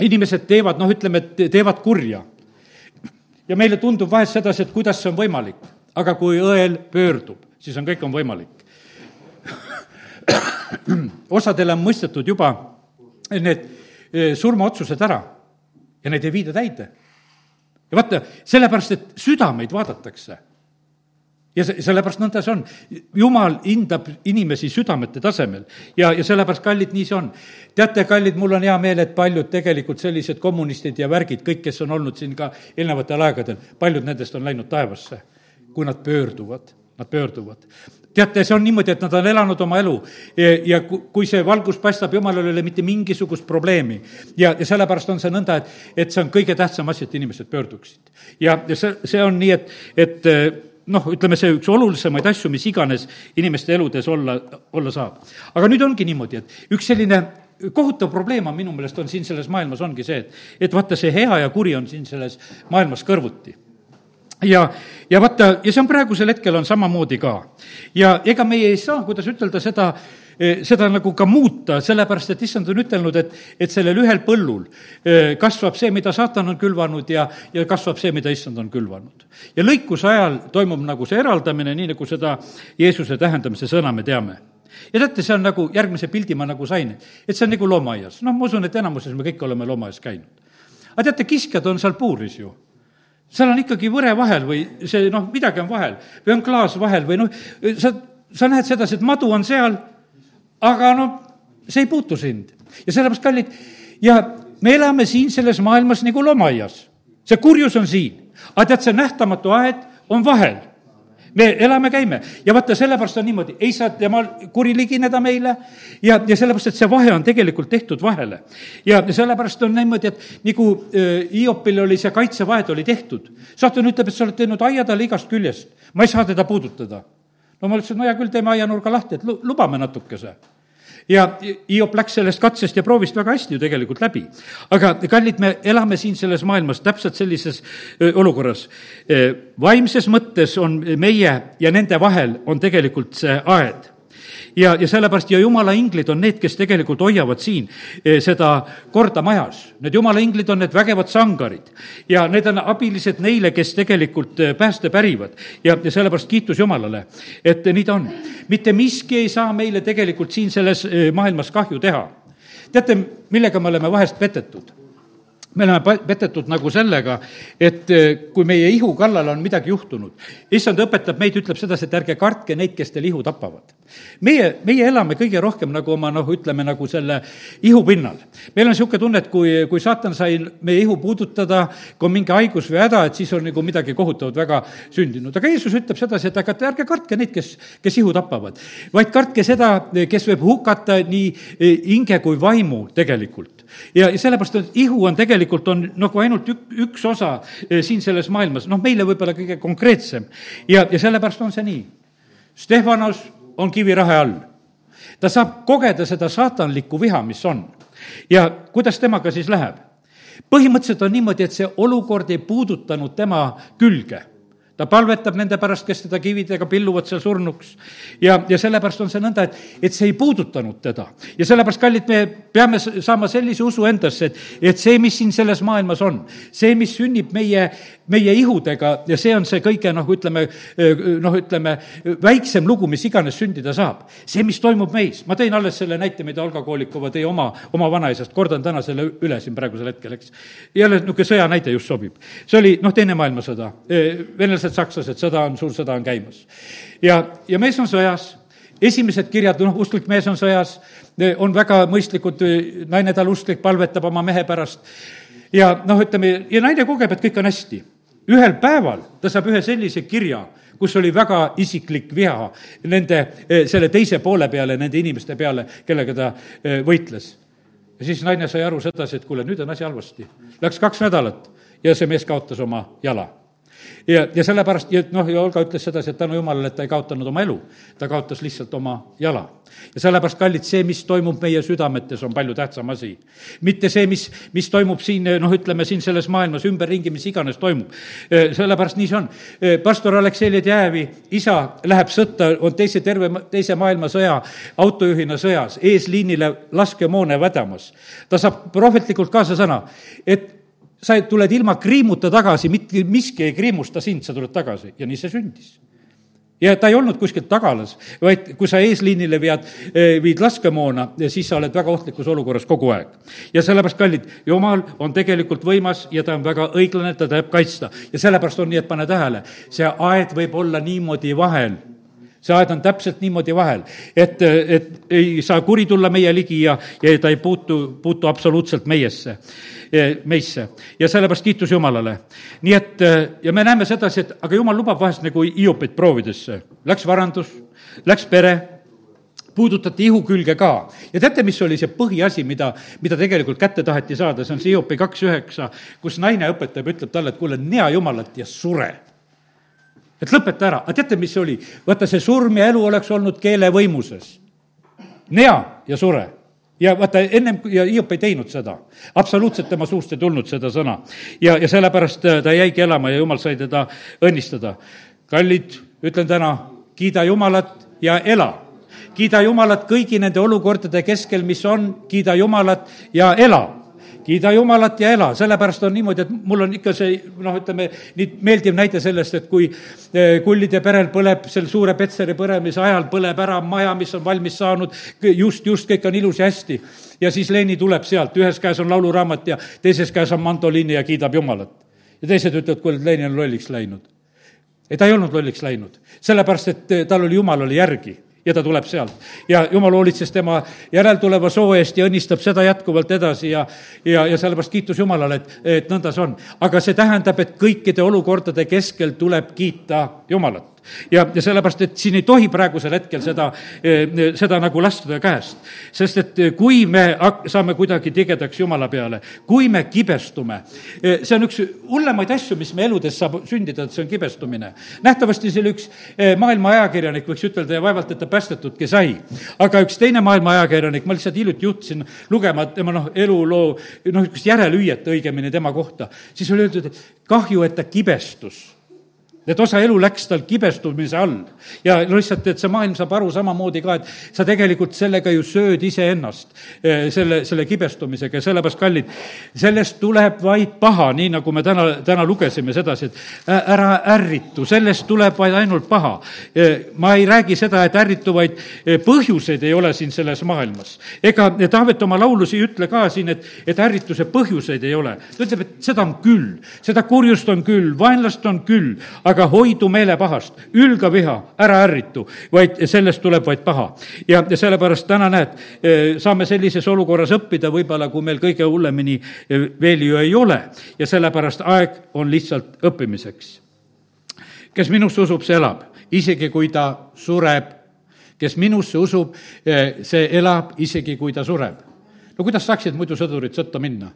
Speaker 1: inimesed teevad, noh, ütleme, et teevad kurja. ja meile tundub vahest sedasi, et kuidas see on võimalik. aga kui õel pöördub, siis on, kõik on võimalik [coughs] osadele on mõistetud juba need eh, surmaotsused ära ja neid ei viida täide. ja vaata, sellepärast, et südameid vaadatakse. ja see, sellepärast nõnda see on. jumal hindab inimesi südamete tasemel ja, ja sellepärast, kallid, nii see on. teate, kallid, mul on hea meel, et paljud tegelikult sellised kommunistid ja värgid, kõik, kes on olnud siin ka eelnevatel aegadel, paljud nendest on läinud taevasse, kui nad pöörduvad nad pöörduvad teate, see on niimoodi, et nad on elanud oma elu ja, ja kui see valgus paistab, jumalal ei ole mitte mingisugust probleemi. ja, ja sellepärast on see nõnda, et, et see on kõige tähtsam asi, et inimesed pöörduksid. ja, ja see, see on nii, et, et noh, ütleme see üks olulisemaid asju, mis iganes inimeste eludes olla, olla saab. aga nüüd ongi niimoodi, et üks selline kohutav probleem on minu meelest, on siin selles maailmas, ongi see, et, et vaata, see hea ja kuri on siin selles maailmas kõrvuti ja, ja vaata, ja see on praegusel hetkel on samamoodi ka. ja ega meie ei saa, kuidas ütelda, seda, eh, seda nagu ka muuta, sellepärast et issand on ütelnud, et, et sellel ühel põllul eh, kasvab see, mida saatan on külvanud ja, ja kasvab see, mida issand on külvanud. ja lõikuse ajal toimub nagu see eraldamine, nii nagu seda Jeesuse tähendamise sõna me teame ja teate, see on nagu, järgmise pildi ma nagu sain, et see on nagu loomaaias. noh, ma usun, et enamuses me kõik oleme loomaaias käinud. aga teate, kiskjad on seal puuris ju seal on ikkagi võre vahel või see noh, midagi on vahel või on klaas vahel või noh, sa, sa näed sedasi, et madu on seal, aga noh, see ei puutu sind. ja sellepärast, kallid, ja me elame siin selles maailmas nagu loomaaias. see kurjus on siin, aga tead, see nähtamatu aed on vahel me elame, käime ja vaata, sellepärast on niimoodi, ei saa temal kuri ligineda meile ja, ja sellepärast, et see vahe on tegelikult tehtud vahele. ja sellepärast on niimoodi, et nagu äh, Hiopil oli see kaitsevahed oli tehtud. saatan ütleb, et sa oled teinud aia talle igast küljest, ma ei saa teda puudutada. no ma ütlesin, no hea küll, teeme aianurga lahti, et lubame natukese ja Hiop läks sellest katsest ja proovist väga hästi ju tegelikult läbi. aga kallid, me elame siin selles maailmas täpselt sellises olukorras. vaimses mõttes on meie ja nende vahel on tegelikult see aed ja, ja sellepärast ja jumala inglid on need, kes tegelikult hoiavad siin eh, seda korda majas. Need jumala inglid on need vägevad sangarid ja need on abilised neile, kes tegelikult eh, pääste pärivad. ja, ja sellepärast kiitus Jumalale, et nii ta on. mitte miski ei saa meile tegelikult siin selles eh, maailmas kahju teha. teate, millega me oleme vahest petetud? Me oleme petetud nagu sellega, et kui meie ihu kallal on midagi juhtunud, issand õpetab meid, ütleb sedasi, et ärge kartke neid, kes teil ihu tapavad meie, meie elame kõige rohkem nagu oma noh, ütleme nagu selle ihu pinnal. meil on niisugune tunne, et kui, kui saatan sai meie ihu puudutada, kui on mingi haigus või häda, et siis on nagu midagi kohutavat väga sündinud. aga Jeesus ütleb sedasi, et aga ärge kartke neid, kes, kes ihu tapavad, vaid kartke seda, kes võib hukata nii e, hinge kui vaimu tegelikult. Ja, ja sellepärast, et ihu on tegelikult, on nagu ainult ük, üks osa e, siin selles maailmas, noh, meile võib-olla kõige konkreetsem. ja, ja sellepärast on see nii. Stefanos on kivirahe all. ta saab kogeda seda saatanlikku viha, mis on. ja kuidas temaga siis läheb? põhimõtteliselt on niimoodi, et see olukord ei puudutanud tema külge ta palvetab nende pärast, kes teda kividega pilluvad seal surnuks. ja, ja sellepärast on see nõnda, et, et see ei puudutanud teda. ja sellepärast, kallid, me peame saama sellise usu endasse, et, et see, mis siin selles maailmas on, see, mis sünnib meie, meie ihudega ja see on see kõige noh, ütleme, noh, ütleme, väiksem lugu, mis iganes sündida saab. see, mis toimub meis, ma tõin alles selle näite, mida Olga Koolikova tõi oma, oma vanaisast, kordan täna selle üle siin praegusel hetkel, eks. jälle niisugune sõjanäide just sobib. see oli noh, Teine maailmasõda, venelased venelased, sakslased, sõda on, suur sõda on käimas. ja, ja mees on sõjas, esimesed kirjad, noh, usklik mees on sõjas, on väga mõistlikud, naine tal usklik, palvetab oma mehe pärast ja noh, ütleme, ja naine kogeb, et kõik on hästi. ühel päeval ta saab ühe sellise kirja, kus oli väga isiklik viha nende, selle teise poole peale, nende inimeste peale, kellega ta eh, võitles. ja siis naine sai aru sedasi, et kuule, nüüd on asi halvasti. Läks kaks nädalat ja see mees kaotas oma jala ja, ja sellepärast, noh, Olga ütles sedasi, et tänu jumalale, et ta ei kaotanud oma elu, ta kaotas lihtsalt oma jala. ja sellepärast, kallid, see, mis toimub meie südametes, on palju tähtsam asi. mitte see, mis, mis toimub siin, noh, ütleme siin selles maailmas ümberringi, mis iganes toimub. sellepärast nii see on. pastor Aleksei Ledjajevi isa läheb sõtta, on teise terve, teise maailmasõja autojuhina sõjas, eesliinile laskemoona vedamas. ta saab prohvetlikult kaasa sõna, et sa tuled ilma kriimuta tagasi, mitte miski ei kriimusta sind, sa tuled tagasi ja nii see sündis ja ta ei olnud kuskilt tagalas, vaid kui sa eesliinile vead, eh, viid laskemoona, siis sa oled väga ohtlikus olukorras kogu aeg. ja sellepärast, kallid, jumal on tegelikult võimas ja ta on väga õiglane, ta tahab kaitsta. ja sellepärast on nii, et pane tähele, see aed võib olla niimoodi vahel see aed on täpselt niimoodi vahel, et, et ei saa kuri tulla meie ligi ja, ja ta ei puutu, puutu absoluutselt meiesse meisse ja sellepärast kiitus Jumalale. nii et ja me näeme sedasi, et aga Jumal lubab vahest nagu Hiopit proovidesse. Läks varandus, läks pere, puudutati ihu külge ka. ja teate, mis oli see põhiasi, mida, mida tegelikult kätte taheti saada, see on see Hiopi kaks üheksa, kus naine õpetab, ütleb talle, et kuule, nea Jumalat ja sure et lõpeta ära, aga teate, mis see oli? vaata, see surm ja elu oleks olnud keele võimuses. nea ja sure ja vaata, ennem, ja Hiop ei teinud seda. absoluutselt tema suust ei tulnud seda sõna. ja, ja sellepärast äh, ta jäigi elama ja jumal sai teda õnnistada. kallid, ütlen täna, kiida Jumalat ja ela. kiida Jumalat kõigi nende olukordade keskel, mis on, kiida Jumalat ja ela kiida Jumalat ja ela, sellepärast on niimoodi, et mul on ikka see noh, ütleme nii meeldiv näide sellest, et kui eh, kullide perel põleb selle suure Petseri põlemise ajal, põleb ära maja, mis on valmis saanud, just, just kõik on ilus ja hästi. ja siis Leeni tuleb sealt, ühes käes on lauluraamat ja teises käes on mandoliini ja kiidab Jumalat. ja teised ütlevad, kuule, Leeni on lolliks läinud. ei, ta ei olnud lolliks läinud, sellepärast et eh, tal oli, Jumal oli järgi ja ta tuleb sealt. ja jumal hoolitses tema järeltuleva soo eest ja õnnistab seda jätkuvalt edasi ja, ja, ja sellepärast kiitus Jumalale, et, et nõnda see on. aga see tähendab, et kõikide olukordade keskel tuleb kiita Jumalat ja, ja sellepärast, et siin ei tohi praegusel hetkel seda, eh, seda nagu lasta käest. sest et eh, kui me hak-, saame kuidagi tigedaks Jumala peale, kui me kibestume, eh, see on üks hullemaid asju, mis me eludes saab sündida, et see on kibestumine. nähtavasti see oli üks maailma ajakirjanik, võiks ütelda, ja vaevalt, et ta päästetudki sai. aga üks teine maailma ajakirjanik, ma lihtsalt hiljuti juhtusin lugema tema noh, eluloo, noh, niisugust järelhüüet õigemini tema kohta, siis oli öeldud, et kahju, et ta kibestus et osa elu läks tal kibestumise all. ja lihtsalt, et see maailm saab aru samamoodi ka, et sa tegelikult sellega ju sööd iseennast, eh, selle, selle kibestumisega ja sellepärast, kallid, sellest tuleb vaid paha, nii nagu me täna, täna lugesime sedasi, et ära ärritu, sellest tuleb vaid ainult paha. Eh, ma ei räägi seda, et ärrituvaid eh, põhjuseid ei ole siin selles maailmas. ega Taavet oma laulus ei ütle ka siin, et, et ärrituse põhjuseid ei ole. ta ütleb, et seda on küll, seda kurjust on küll, vaenlast on küll, aga aga hoidu meelepahast, ülga viha, ära ärritu, vaid sellest tuleb vaid paha. ja, ja sellepärast täna näed, eh, saame sellises olukorras õppida võib-olla, kui meil kõige hullemini eh, veel ju ei ole ja sellepärast aeg on lihtsalt õppimiseks. kes minusse usub, see elab, isegi kui ta sureb. kes minusse usub, eh, see elab, isegi kui ta sureb. no kuidas saaksid muidu sõdurid sõtta minna?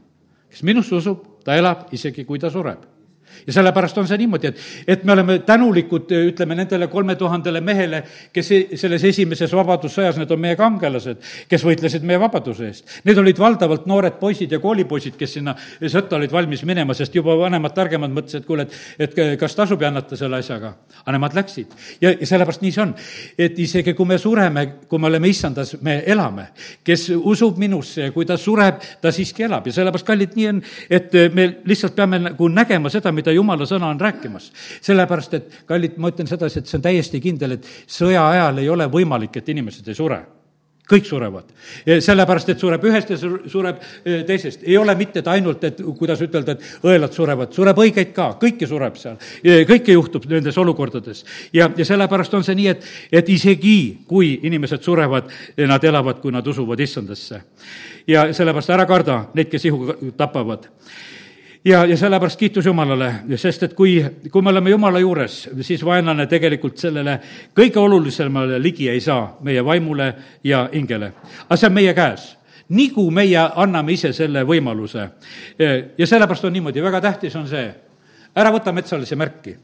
Speaker 1: kes minusse usub, ta elab, isegi kui ta sureb ja sellepärast on see niimoodi, et, et me oleme tänulikud, ütleme, nendele kolme tuhandele mehele, kes e-, selles esimeses vabadussõjas, need on meie kangelased, kes võitlesid meie vabaduse eest. Need olid valdavalt noored poisid ja koolipoisid, kes sinna sõtta olid valmis minema, sest juba vanemad, targemad mõtlesid, et kuule, et, et kas tasub jännata selle asjaga. aga nemad läksid. ja, ja sellepärast nii see on. et isegi kui me sureme, kui me oleme issandas, me elame. kes usub minusse ja kui ta sureb, ta siiski elab ja sellepärast, kallid, nii on, et me lihtsalt peame nagu nägema seda, mida jumala sõna on rääkimas. sellepärast, et kallid, ma ütlen sedasi, et see on täiesti kindel, et sõja ajal ei ole võimalik, et inimesed ei sure kõik surevad. sellepärast, et sureb ühest ja sureb e, teisest. ei ole mitte, et ainult, et kuidas ütelda, et õelad surevad, sureb õigeid ka, kõiki sureb seal. E, kõike juhtub nendes olukordades. ja, ja sellepärast on see nii, et, et isegi kui inimesed surevad, nad elavad, kui nad usuvad issandasse. ja sellepärast ära karda neid, kes ihu tapavad ja, ja sellepärast kiitus Jumalale, sest et kui, kui me oleme Jumala juures, siis vaenlane tegelikult sellele kõige olulisemale ligi ei saa, meie vaimule ja hingele. aga see on meie käes. Nii kui meie anname ise selle võimaluse. ja sellepärast on niimoodi, väga tähtis on see, ära võta metsalise märki.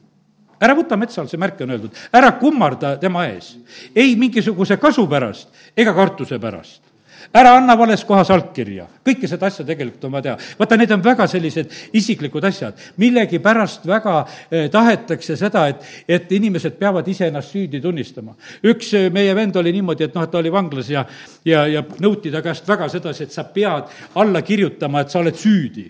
Speaker 1: Ära võta metsalise märki, on öeldud, ära kummarda tema ees. ei mingisuguse kasu pärast ega kartuse pärast ära anna vales kohas allkirja, kõike seda asja tegelikult on vaja teha. vaata, need on väga sellised isiklikud asjad, millegipärast väga eh, tahetakse seda, et, et inimesed peavad iseennast süüdi tunnistama. üks eh, meie vend oli niimoodi, et noh, ta oli vanglas ja, ja, ja nõuti ta käest väga sedasi, et sa pead alla kirjutama, et sa oled süüdi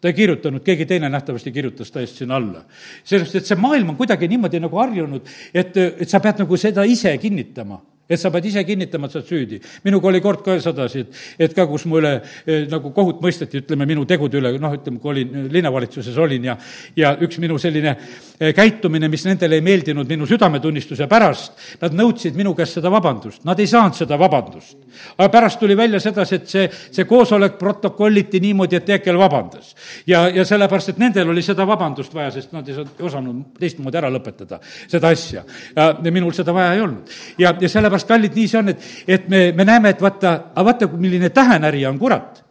Speaker 1: ta ei kirjutanud, keegi teine nähtavasti kirjutas ta eest sinna alla. sellepärast, et see maailm on kuidagi niimoodi nagu harjunud, et, et sa pead nagu seda ise kinnitama et sa pead ise kinnitama, et sa oled süüdi. minuga oli kord ka sedasi, et, et ka, kus mu üle eh, nagu kohut mõisteti, ütleme, minu tegude üle, noh, ütleme, kui olin linnavalitsuses olin ja ja üks minu selline eh, käitumine, mis nendele ei meeldinud minu südametunnistuse pärast, nad nõudsid minu käest seda vabandust, nad ei saanud seda vabandust. aga pärast tuli välja sedasi, et see, see koosolek protokolliti niimoodi, et Teekel vabandas. ja, ja sellepärast, et nendel oli seda vabandust vaja, sest nad ei osanud teistmoodi ära lõpetada seda asja. ja minul seda vaja ei olnud. ja, ja sellepärast sellepärast, kallid, nii see on, et, et me, me näeme, et vaata, aga vaata, milline tähenärija on kurat.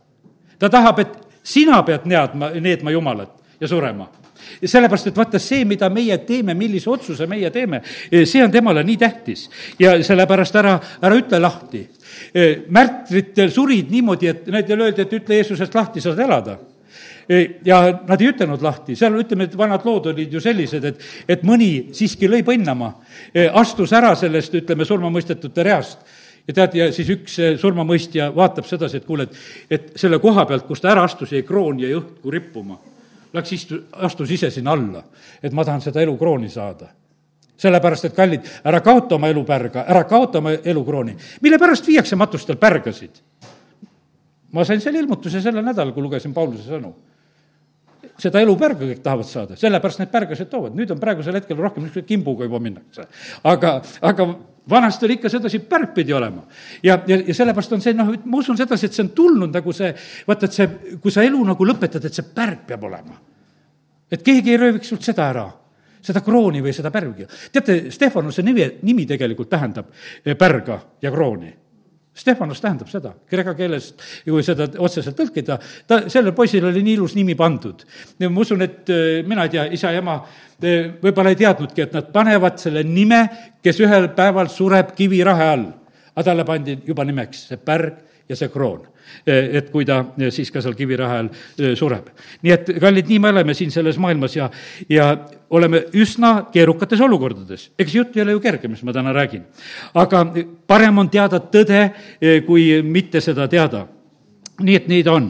Speaker 1: ta tahab, et sina pead neadma, needma Jumalat ja surema sellepärast, et vaata, see, mida meie teeme, millise otsuse meie teeme, see on temale nii tähtis. ja sellepärast ära, ära ütle lahti. märtritel surid niimoodi, et nendele öeldi, et ütle Jeesusest lahti, saad elada ja nad ei ütelnud lahti, seal ütleme, et vanad lood olid ju sellised, et, et mõni siiski lõi põnnama, astus ära sellest, ütleme, surmamõistetute reast ja tead, ja siis üks surmamõistja vaatab sedasi, et kuule, et, et selle koha pealt, kus ta ära astus, jäi kroon jäi õhku rippuma. Läks istu-, astus ise sinna alla, et ma tahan seda elukrooni saada sellepärast, et kallid, ära kaota oma elupärga, ära kaota oma elukrooni. mille pärast viiakse matustel pärgasid? ma sain selle ilmutuse sellel nädalal, kui lugesin Pauluse sõnu seda elupärga kõik tahavad saada, sellepärast need pärgased toovad, nüüd on praegusel hetkel rohkem niisuguse kimbuga juba minnakse. aga, aga vanasti oli ikka sedasi, pärg pidi olema. ja, ja, ja sellepärast on see, noh, ma usun sedasi, et see on tulnud nagu see, vaata, et see, kui sa elu nagu lõpetad, et see pärg peab olema. et keegi ei rööviks sult seda ära seda krooni või seda pärgi. teate, Stefanuse nimi, nimi tegelikult tähendab eh, pärga ja krooni Stefanos tähendab seda, kreeka keelest, kui seda otseselt tõlkida, ta, sellel poisil oli nii ilus nimi pandud. ma usun, et äh, mina ei tea, isa ja ema äh, võib-olla ei teadnudki, et nad panevad selle nime, kes ühel päeval sureb kivirahe all. aga talle pandi juba nimeks see pärg ja see kroon et kui ta siis ka seal kivirahe all sureb. nii et, kallid, nii me oleme siin selles maailmas ja, ja oleme üsna keerukates olukordades. eks jutt ei ole ju kerge, mis ma täna räägin. aga parem on teada tõde, kui mitte seda teada nii et nii ta on.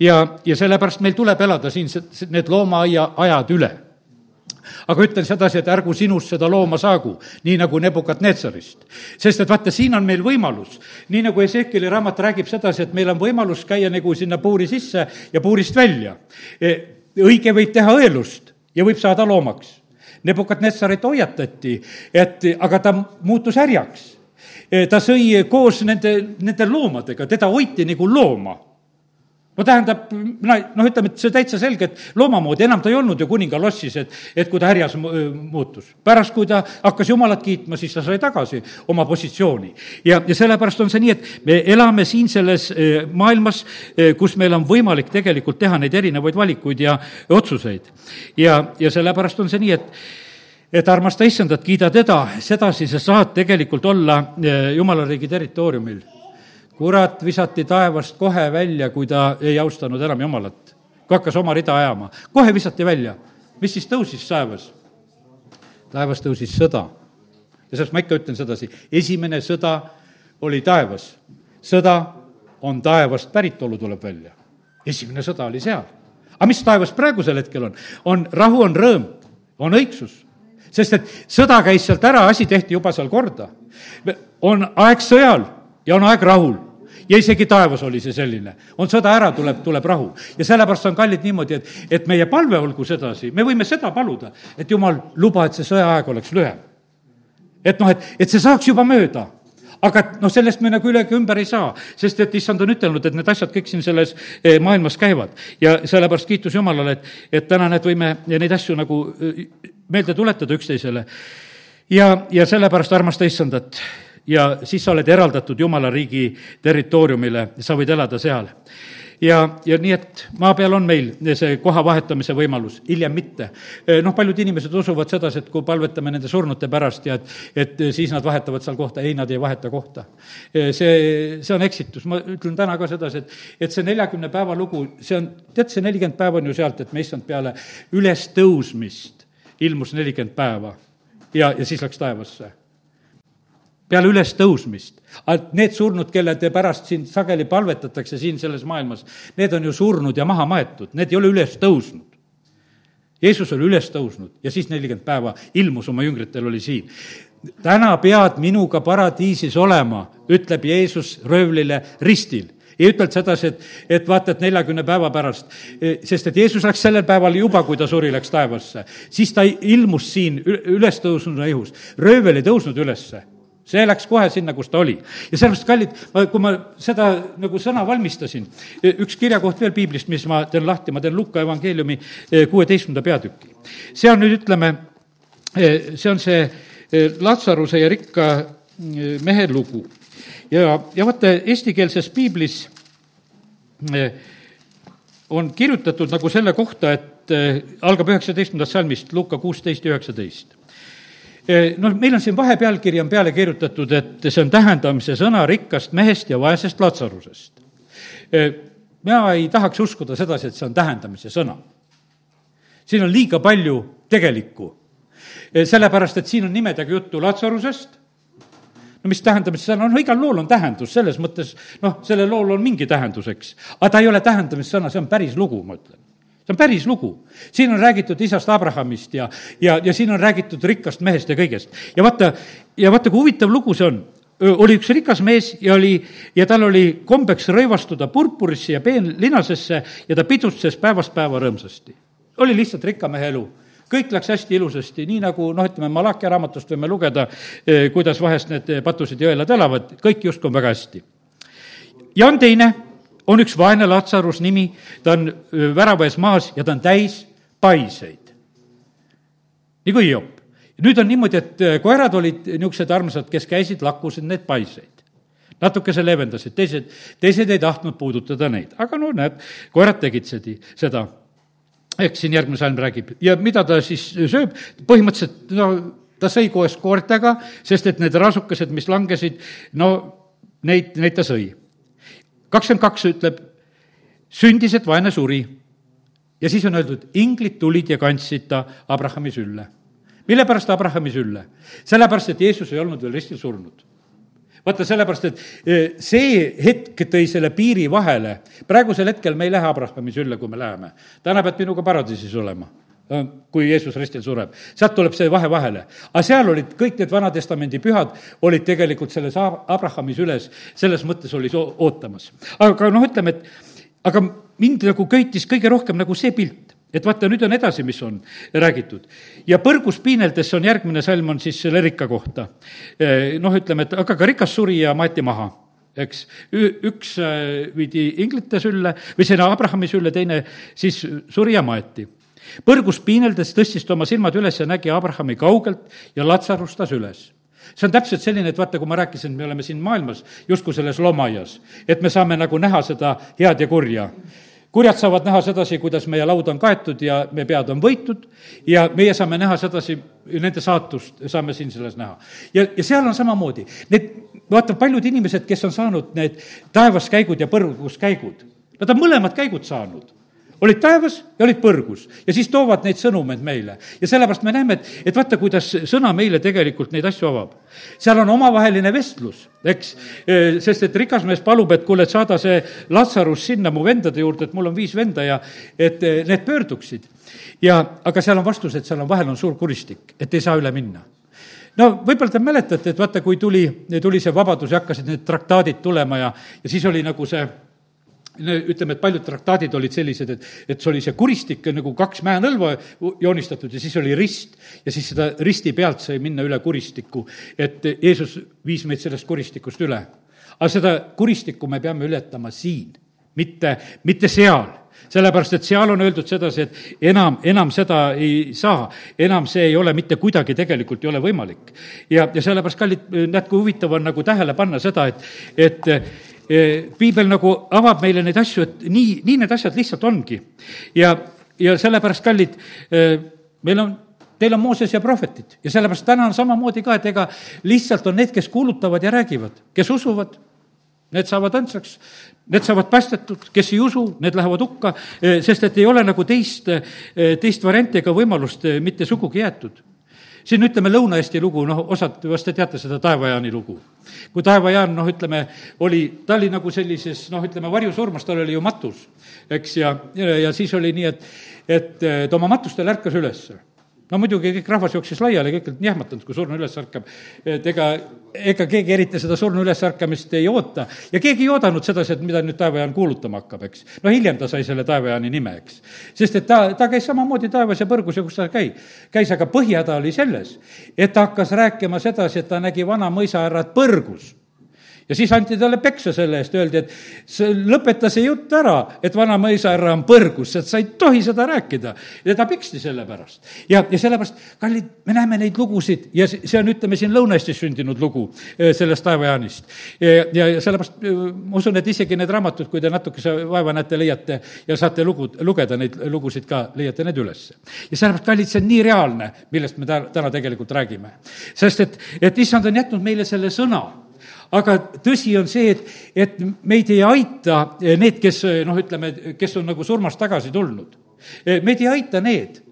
Speaker 1: ja, ja sellepärast meil tuleb elada siin need loomaaia ajad üle aga ütlen sedasi, et ärgu sinust seda looma saagu, nii nagu Nebukadnetsarist. sest et vaata, siin on meil võimalus, nii nagu Ezekeli raamat räägib sedasi, et meil on võimalus käia nagu sinna puuri sisse ja puurist välja. E, õige võib teha õelust ja võib saada loomaks. Nebukadnetsarit hoiatati, et aga ta muutus härjaks. E, ta sõi koos nende, nende loomadega, teda hoiti nagu looma no tähendab, mina, noh, ütleme, et see täitsa selge, et looma moodi, enam ta ei olnud ju kuninga lossis, et, et kui ta härjas muutus. pärast, kui ta hakkas Jumalat kiitma, siis ta sai tagasi oma positsiooni. ja, ja sellepärast on see nii, et me elame siin selles maailmas, kus meil on võimalik tegelikult teha neid erinevaid valikuid ja otsuseid. ja, ja sellepärast on see nii, et et armasta issandat, kiida teda, sedasi sa saad tegelikult olla Jumala riigi territooriumil kurat visati taevast kohe välja, kui ta ei austanud enam Jumalat. kui hakkas oma rida ajama, kohe visati välja. mis siis tõusis taevas? taevas tõusis sõda. ja sellest ma ikka ütlen sedasi, esimene sõda oli taevas. sõda on taevast päritolu, tuleb välja. esimene sõda oli seal. aga mis taevas praegusel hetkel on? on rahu, on rõõm, on õigsus. sest et sõda käis sealt ära, asi tehti juba seal korda. on aeg sõjal ja on aeg rahul ja isegi taevas oli see selline. on sõda ära, tuleb, tuleb rahu. ja sellepärast on kallid niimoodi, et, et meie palve olgu sedasi, me võime seda paluda, et jumal, luba, et see sõjaaeg oleks lühem. et noh, et, et see saaks juba mööda aga noh, sellest me nagu üle ega ümber ei saa, sest et issand on ütelnud, et need asjad kõik siin selles eh, maailmas käivad. ja sellepärast kiitus Jumalale, et, et täna need võime neid asju nagu eh, meelde tuletada üksteisele. ja, ja sellepärast armasta issandat ja siis sa oled eraldatud Jumala riigi territooriumile, sa võid elada seal ja, ja nii, et maa peal on meil see koha vahetamise võimalus, hiljem mitte. noh, paljud inimesed usuvad sedasi, et kui palvetame nende surnute pärast ja et, et siis nad vahetavad seal kohta, ei, nad ei vaheta kohta. see, see on eksitus, ma ütlen täna ka sedasi, et, et see neljakümne päeva lugu, see on, tead, see nelikümmend päeva on ju sealt, et me issand peale ülestõusmist ilmus nelikümmend päeva ja, ja siis läks taevasse peale ülestõusmist. Need surnud, kelle te pärast siin sageli palvetatakse siin selles maailmas, need on ju surnud ja maha maetud, need ei ole üles tõusnud. Jeesus oli üles tõusnud ja siis nelikümmend päeva ilmus oma jüngritel, oli siin. täna pead minuga paradiisis olema, ütleb Jeesus röövlile ristil ei ütelnud sedasi, et, et vaata, et neljakümne päeva pärast, sest et Jeesus läks sellel päeval juba, kui ta suri, läks taevasse. siis ta ilmus siin ülestõusnuna ihus, röövel ei tõusnud ülesse see läks kohe sinna, kus ta oli. ja sellepärast, kallid, kui ma seda nagu sõna valmistasin, üks kirjakoht veel piiblist, mis ma teen lahti, ma teen Luka evangeeliumi eh, kuueteistkümnenda peatüki. see on nüüd, ütleme, eh, see on see eh, Latsaruse ja rikka mehe lugu. ja, ja vaata, eestikeelses piiblis on kirjutatud nagu selle kohta, et algab üheksateistkümnendast salmist, Luka kuusteist ja üheksateist noh, meil on siin vahepealkiri on peale kirjutatud, et see on tähendamise sõna rikkast mehest ja vaesest Latsarusest. mina ei tahaks uskuda sedasi, et see on tähendamise sõna. siin on liiga palju tegelikku. sellepärast, et siin on nimedega juttu Latsarusest no mis tähendamise sõna, no igal lool on tähendus, selles mõttes noh, sellel lool on mingi tähendus, eks. aga ta ei ole tähendamissõna, see on päris lugu, ma ütlen see on päris lugu. siin on räägitud isast Abrahamist ja, ja, ja siin on räägitud rikkast mehest ja kõigest. ja vaata, ja vaata, kui huvitav lugu see on. oli üks rikas mees ja oli, ja tal oli kombeks rõivastuda purpurisse ja peenlinasesse ja ta pidutses päevast päeva rõõmsasti. oli lihtsalt rikka mehe elu kõik läks hästi ilusasti, nii nagu noh, ütleme Malachi raamatust võime lugeda, eh, kuidas vahest need patused ja õelad elavad, kõik justkui on väga hästi. ja on teine, on üks vaene Latsarus nimi, ta on värava ees maas ja ta on täis paiseid. nagu Hiop. nüüd on niimoodi, et koerad olid niisugused armsad, kes käisid, lakkusid neid paiseid natukese leevendasid, teised, teised ei tahtnud puudutada neid, aga no näed, koerad tegid sedi, seda eks siin järgmine salm räägib ja mida ta siis sööb, põhimõtteliselt no ta sõi koos koertega, sest et need rasukesed, mis langesid, no neid, neid ta sõi. Kakskümmend kaks ütleb, sündis, et vaene suri. ja siis on öeldud, inglid tulid ja kandsid ta Abrahami sülle. mille pärast Abrahami sülle? sellepärast, et Jeesus ei olnud veel ristil surnud vaata, sellepärast et eh, see hetk tõi selle piiri vahele. praegusel hetkel me ei lähe Abrahami sülle, kui me läheme. täna pead minuga paradiisis olema kui Jeesus ristil sureb. sealt tuleb see vahe vahele. aga seal olid kõik need Vana-testamendi pühad, olid tegelikult selles Abrahami süles, selles mõttes oli ootamas. aga noh, ütleme, et aga mind nagu köitis kõige rohkem nagu see pilt, et vaata, nüüd on edasi, mis on räägitud. ja põrgus piineldes on järgmine salm, on siis selle rikka kohta. noh, ütleme, et aga ka rikas suri ja maeti maha eks, üks äh, viidi inglite sülle või sinna Abrahami sülle, teine siis suri ja maeti. Põrgus piineldes tõstis ta oma silmad üles ja nägi Abrahami kaugelt ja latsarustas üles. See on täpselt selline, et vaata, kui ma rääkisin, et me oleme siin maailmas justkui selles loomaaias, et me saame nagu näha seda head ja kurja. Kurjad saavad näha sedasi, kuidas meie laud on kaetud ja meie pead on võitud ja meie saame näha sedasi, nende saatust saame siin selles näha. ja, ja seal on samamoodi, need, vaata, paljud inimesed, kes on saanud need taevaskäigud ja põrguskäigud, nad on mõlemad käigud saanud olid taevas ja olid põrgus ja siis toovad neid sõnumeid meile. ja sellepärast me näeme, et, et vaata, kuidas sõna meile tegelikult neid asju avab. seal on omavaheline vestlus, eks, sest et rikas mees palub, et kuule, et saada see Latsarus sinna mu vendade juurde, et mul on viis venda ja et need pöörduksid. ja, aga seal on vastus, et seal on, vahel on suur kuristik, et ei saa üle minna no võib-olla te mäletate, et vaata, kui tuli, tuli see vabadus ja hakkasid need traktaadid tulema ja, ja siis oli nagu see ütleme, et paljud traktaadid olid sellised, et, et see oli see kuristik nagu kaks mäenõlva joonistatud ja siis oli rist. ja siis seda risti pealt sai minna üle kuristiku, et Jeesus viis meid sellest kuristikust üle. aga seda kuristikku me peame ületama siin, mitte, mitte seal sellepärast, et seal on öeldud sedasi, et enam, enam seda ei saa, enam see ei ole mitte kuidagi tegelikult ei ole võimalik. ja, ja sellepärast, kallid, näed, kui huvitav on nagu tähele panna seda, et, et piibel nagu avab meile neid asju, et nii, nii need asjad lihtsalt ongi. ja, ja sellepärast, kallid, meil on Teil on Mooses ja prohvetid. Ja sellepärast täna on samamoodi ka, et ega lihtsalt on need, kes kuulutavad ja räägivad, kes usuvad, need saavad õndsaks, need saavad päästetud, kes ei usu, need lähevad hukka, sest et ei ole nagu teist, teist varianti ega võimalust mitte sugugi jäetud siin ütleme Lõuna-Eesti lugu, noh, osad vast te teate seda Taevajaani lugu. kui Taevajaan, noh, ütleme, oli, ta oli nagu sellises, noh, ütleme, varjusurmas, tal oli ju matus, eks, ja, ja, ja siis oli nii, et, et ta oma matustel ärkas ülesse no muidugi kõik rahvas jooksis laiali, kõik olid jahmatanud, kui surnu üles ärkab. et ega, ega keegi eriti seda surnu ülesärkamist ei oota ja keegi ei oodanud sedasi, et mida nüüd taevajaan kuulutama hakkab, eks. no hiljem ta sai selle taevajaani nime, eks. sest et ta, ta käis samamoodi taevas ja põrgus ja kus ta käi-, käis, aga põhihäda oli selles, et ta hakkas rääkima sedasi, et ta nägi vana mõisahärrat põrgus ja siis anti talle peksa selle eest, öeldi, et see, lõpeta see jutt ära, et vana mõisahärra on põrgus, et sa ei tohi seda rääkida. ja ta peksti selle pärast. ja, ja sellepärast, kallid, me näeme neid lugusid ja see on, ütleme siin Lõuna-Eestis sündinud lugu eh, sellest taevajaanist. ja, ja, ja sellepärast eh, ma usun, et isegi need raamatud, kui te natukese vaeva näete, leiate ja saate lugu, lugeda neid lugusid ka, leiate need üles. ja sellepärast, kallid, see on nii reaalne, millest me täna tegelikult räägime. sest et, et issand on jätnud meile selle sõna aga tõsi on see, et, et meid ei aita need, kes noh, ütleme, kes on nagu surmast tagasi tulnud. meid ei aita need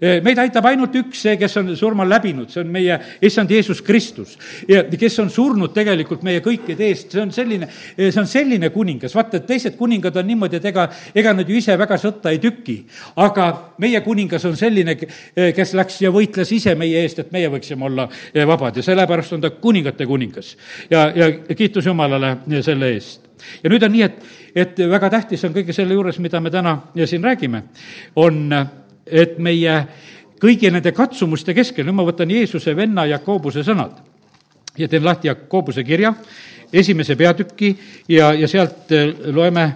Speaker 1: meid aitab ainult üks, see, kes on surma läbinud, see on meie issand Jeesus Kristus. ja kes on surnud tegelikult meie kõikide eest, see on selline, see on selline kuningas, vaata, et teised kuningad on niimoodi, et ega, ega nad ju ise väga sõtta ei tüki. aga meie kuningas on selline, kes läks ja võitles ise meie eest, et meie võiksime olla vabad ja sellepärast on ta kuningate kuningas. ja, ja kiitus Jumalale selle eest ja nüüd on nii, et, et väga tähtis on kõige selle juures, mida me täna siin räägime, on et meie kõigi nende katsumuste keskel, nüüd ma võtan Jeesuse venna Jakobuse sõnad ja teen lahti Jakobuse kirja, esimese peatüki ja, ja sealt äh, loeme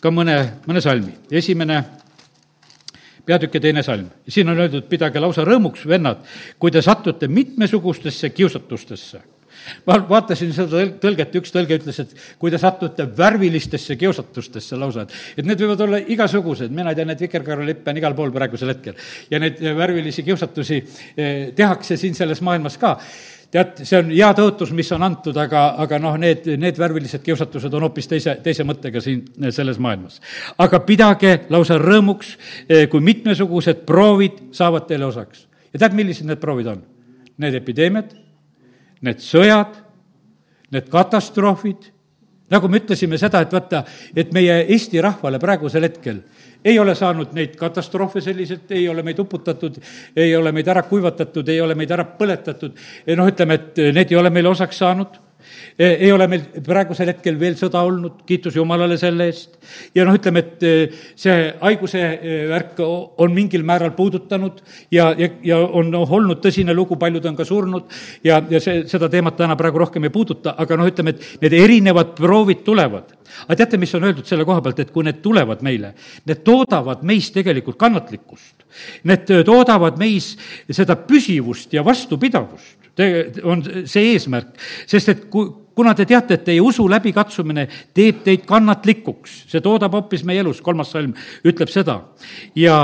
Speaker 1: ka mõne, mõne salmi. esimene peatükk ja teine salm. siin on öeldud, pidage lausa rõõmuks, vennad, kui te satute mitmesugustesse kiusatustesse ma vaatasin seda tõlget, üks tõlge ütles, et kui te satute värvilistesse kiusatustesse lausa, et, et need võivad olla igasugused, mina tean, et vikerkaarelippe on igal pool praegusel hetkel. ja neid värvilisi kiusatusi eh, tehakse siin selles maailmas ka tead, see on hea tõotus, mis on antud, aga, aga noh, need, need värvilised kiusatused on hoopis teise, teise mõttega siin eh, selles maailmas. aga pidage lausa rõõmuks, eh, kui mitmesugused proovid saavad teile osaks. ja tead, millised need proovid on? Need epideemiad need sõjad, need katastroofid, nagu me ütlesime seda, et vaata, et meie Eesti rahvale praegusel hetkel ei ole saanud neid katastroofe selliselt, ei ole meid uputatud, ei ole meid ära kuivatatud, ei ole meid ära põletatud, noh, ütleme, et need ei ole meile osaks saanud ei ole meil praegusel hetkel veel sõda olnud, kiitus Jumalale selle eest. ja noh, ütleme, et e, see haiguse e, värk on mingil määral puudutanud ja, ja, ja on noh, olnud tõsine lugu, paljud on ka surnud ja, ja see, seda teemat täna praegu rohkem ei puuduta, aga noh, ütleme, et need erinevad proovid tulevad. aga teate, mis on öeldud selle koha pealt, et kui need tulevad meile, need toodavad meis tegelikult kannatlikkust. Need toodavad meis seda püsivust ja vastupidavust on see eesmärk, sest et kui, kuna te teate, et teie usu läbikatsumine teeb teid kannatlikuks, see toodab hoopis meie elus, kolmas salm ütleb seda. ja,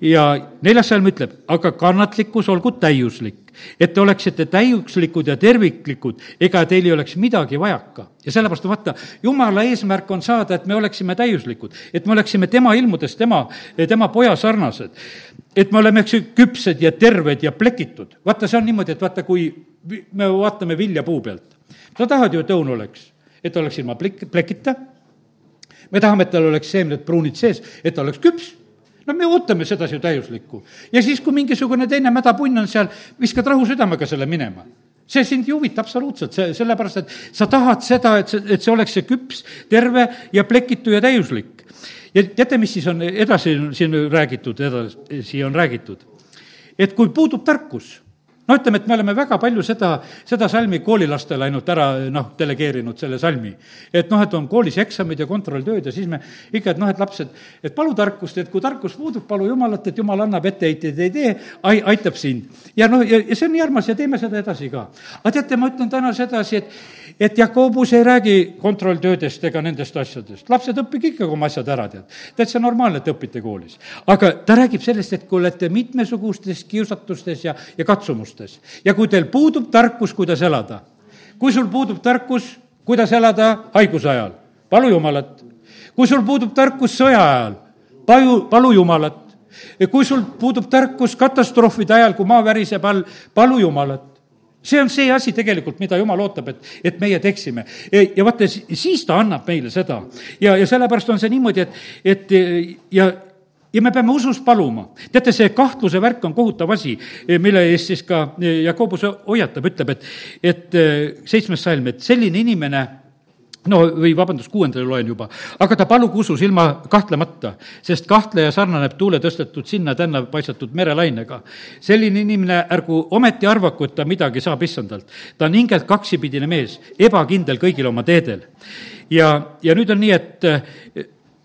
Speaker 1: ja neljas salm ütleb, aga kannatlikkus olgu täiuslik, et te oleksite täiuslikud ja terviklikud, ega teil ei oleks midagi vajaka. ja sellepärast vaata, jumala eesmärk on saada, et me oleksime täiuslikud, et me oleksime tema ilmudes tema, tema poja sarnased. et me oleme, küpsed ja terved ja plekitud. vaata, see on niimoodi, et vaata, kui me vaatame vilja puu pealt Nad tahavad ju, et õun oleks, et oleks ilma plek-, plekita. me tahame, et tal oleks seemned pruunid sees, et ta oleks küps no me ootame sedasi ju täiuslikku. ja siis, kui mingisugune teine mädapunn on seal, viskad rahu südamega selle minema. see sind ei huvita absoluutselt, see, sellepärast et sa tahad seda, et see, et see oleks see küps, terve ja plekitu ja täiuslik. ja teate, mis siis on edasi siin räägitud, edasi on räägitud? et kui puudub tarkus no ütleme, et me oleme väga palju seda, seda salmi koolilastele ainult ära noh, delegeerinud, selle salmi. et noh, et on koolis eksamid ja kontrolltööd ja siis me ikka, et noh, et lapsed, et palu tarkust, et kui tarkus puudub, palu Jumalat, et Jumal annab etteheiteid, ei tee, aitab sind. ja noh, ja, ja see on nii armas ja teeme seda edasi ka. aga teate, ma ütlen täna sedasi, et, et Jakobus ei räägi kontrolltöödest ega nendest asjadest. lapsed, õppige ikkagi oma asjad ära, tead. täitsa normaalne, et õpite koolis. aga ta räägib sellest, et kui olete mitmesugustes kiusatustes ja, ja katsumustes, mõistes. ja kui teil puudub tarkus, kuidas elada, kui sul puudub tarkus, kuidas elada haiguse ajal, palu Jumalat. kui sul puudub tarkus sõja ajal, paju, palu Jumalat. kui sul puudub tarkus katastroofide ajal, kui maa väriseb all, palu Jumalat see on see asi tegelikult, mida jumal ootab, et, et meie teeksime. ja vaata, siis ta annab meile seda. ja, ja sellepärast on see niimoodi, et, et ja ja me peame usus paluma. teate, see kahtluse värk on kohutav asi, mille eest siis ka Jakobus hoiatab, ütleb, et, et seitsmes salm, et selline inimene no või vabandust, kuuendale loen juba, aga ta palub usus ilma kahtlemata, sest kahtleja sarnaneb tuule tõstetud sinna-tänna paisatud merelainega. selline inimene ärgu ometi arvaku, et ta midagi saab issandalt. ta on hingelt kaksipidine mees, ebakindel kõigil oma teedel. ja, ja nüüd on nii, et eh,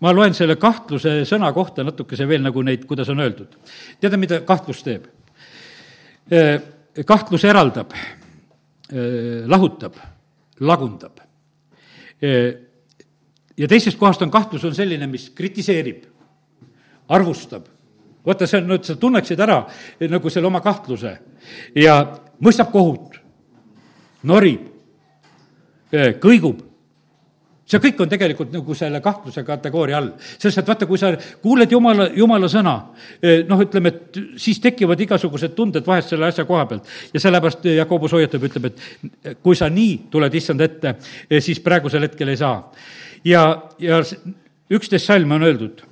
Speaker 1: ma loen selle kahtluse sõna kohta natukese veel nagu neid, kuidas on öeldud. teate, mida kahtlus teeb? Eh, kahtlus eraldab, eh, lahutab, lagundab ja teisest kohast on kahtlus, on selline, mis kritiseerib, arvustab. vaata, see on, no sa tunneksid ära nagu selle oma kahtluse ja mõistab kohut, norib, kõigub see kõik on tegelikult nagu selle kahtluse kategooria all. sest et vaata, kui sa kuuled jumala, jumala sõna, eh, noh, ütleme, et siis tekivad igasugused tunded vahest selle asja koha pealt. ja sellepärast Jakobus hoiatab, ütleb, et kui sa nii tuled issand ette, eh, siis praegusel hetkel ei saa. ja, ja üksteist salme on öeldud,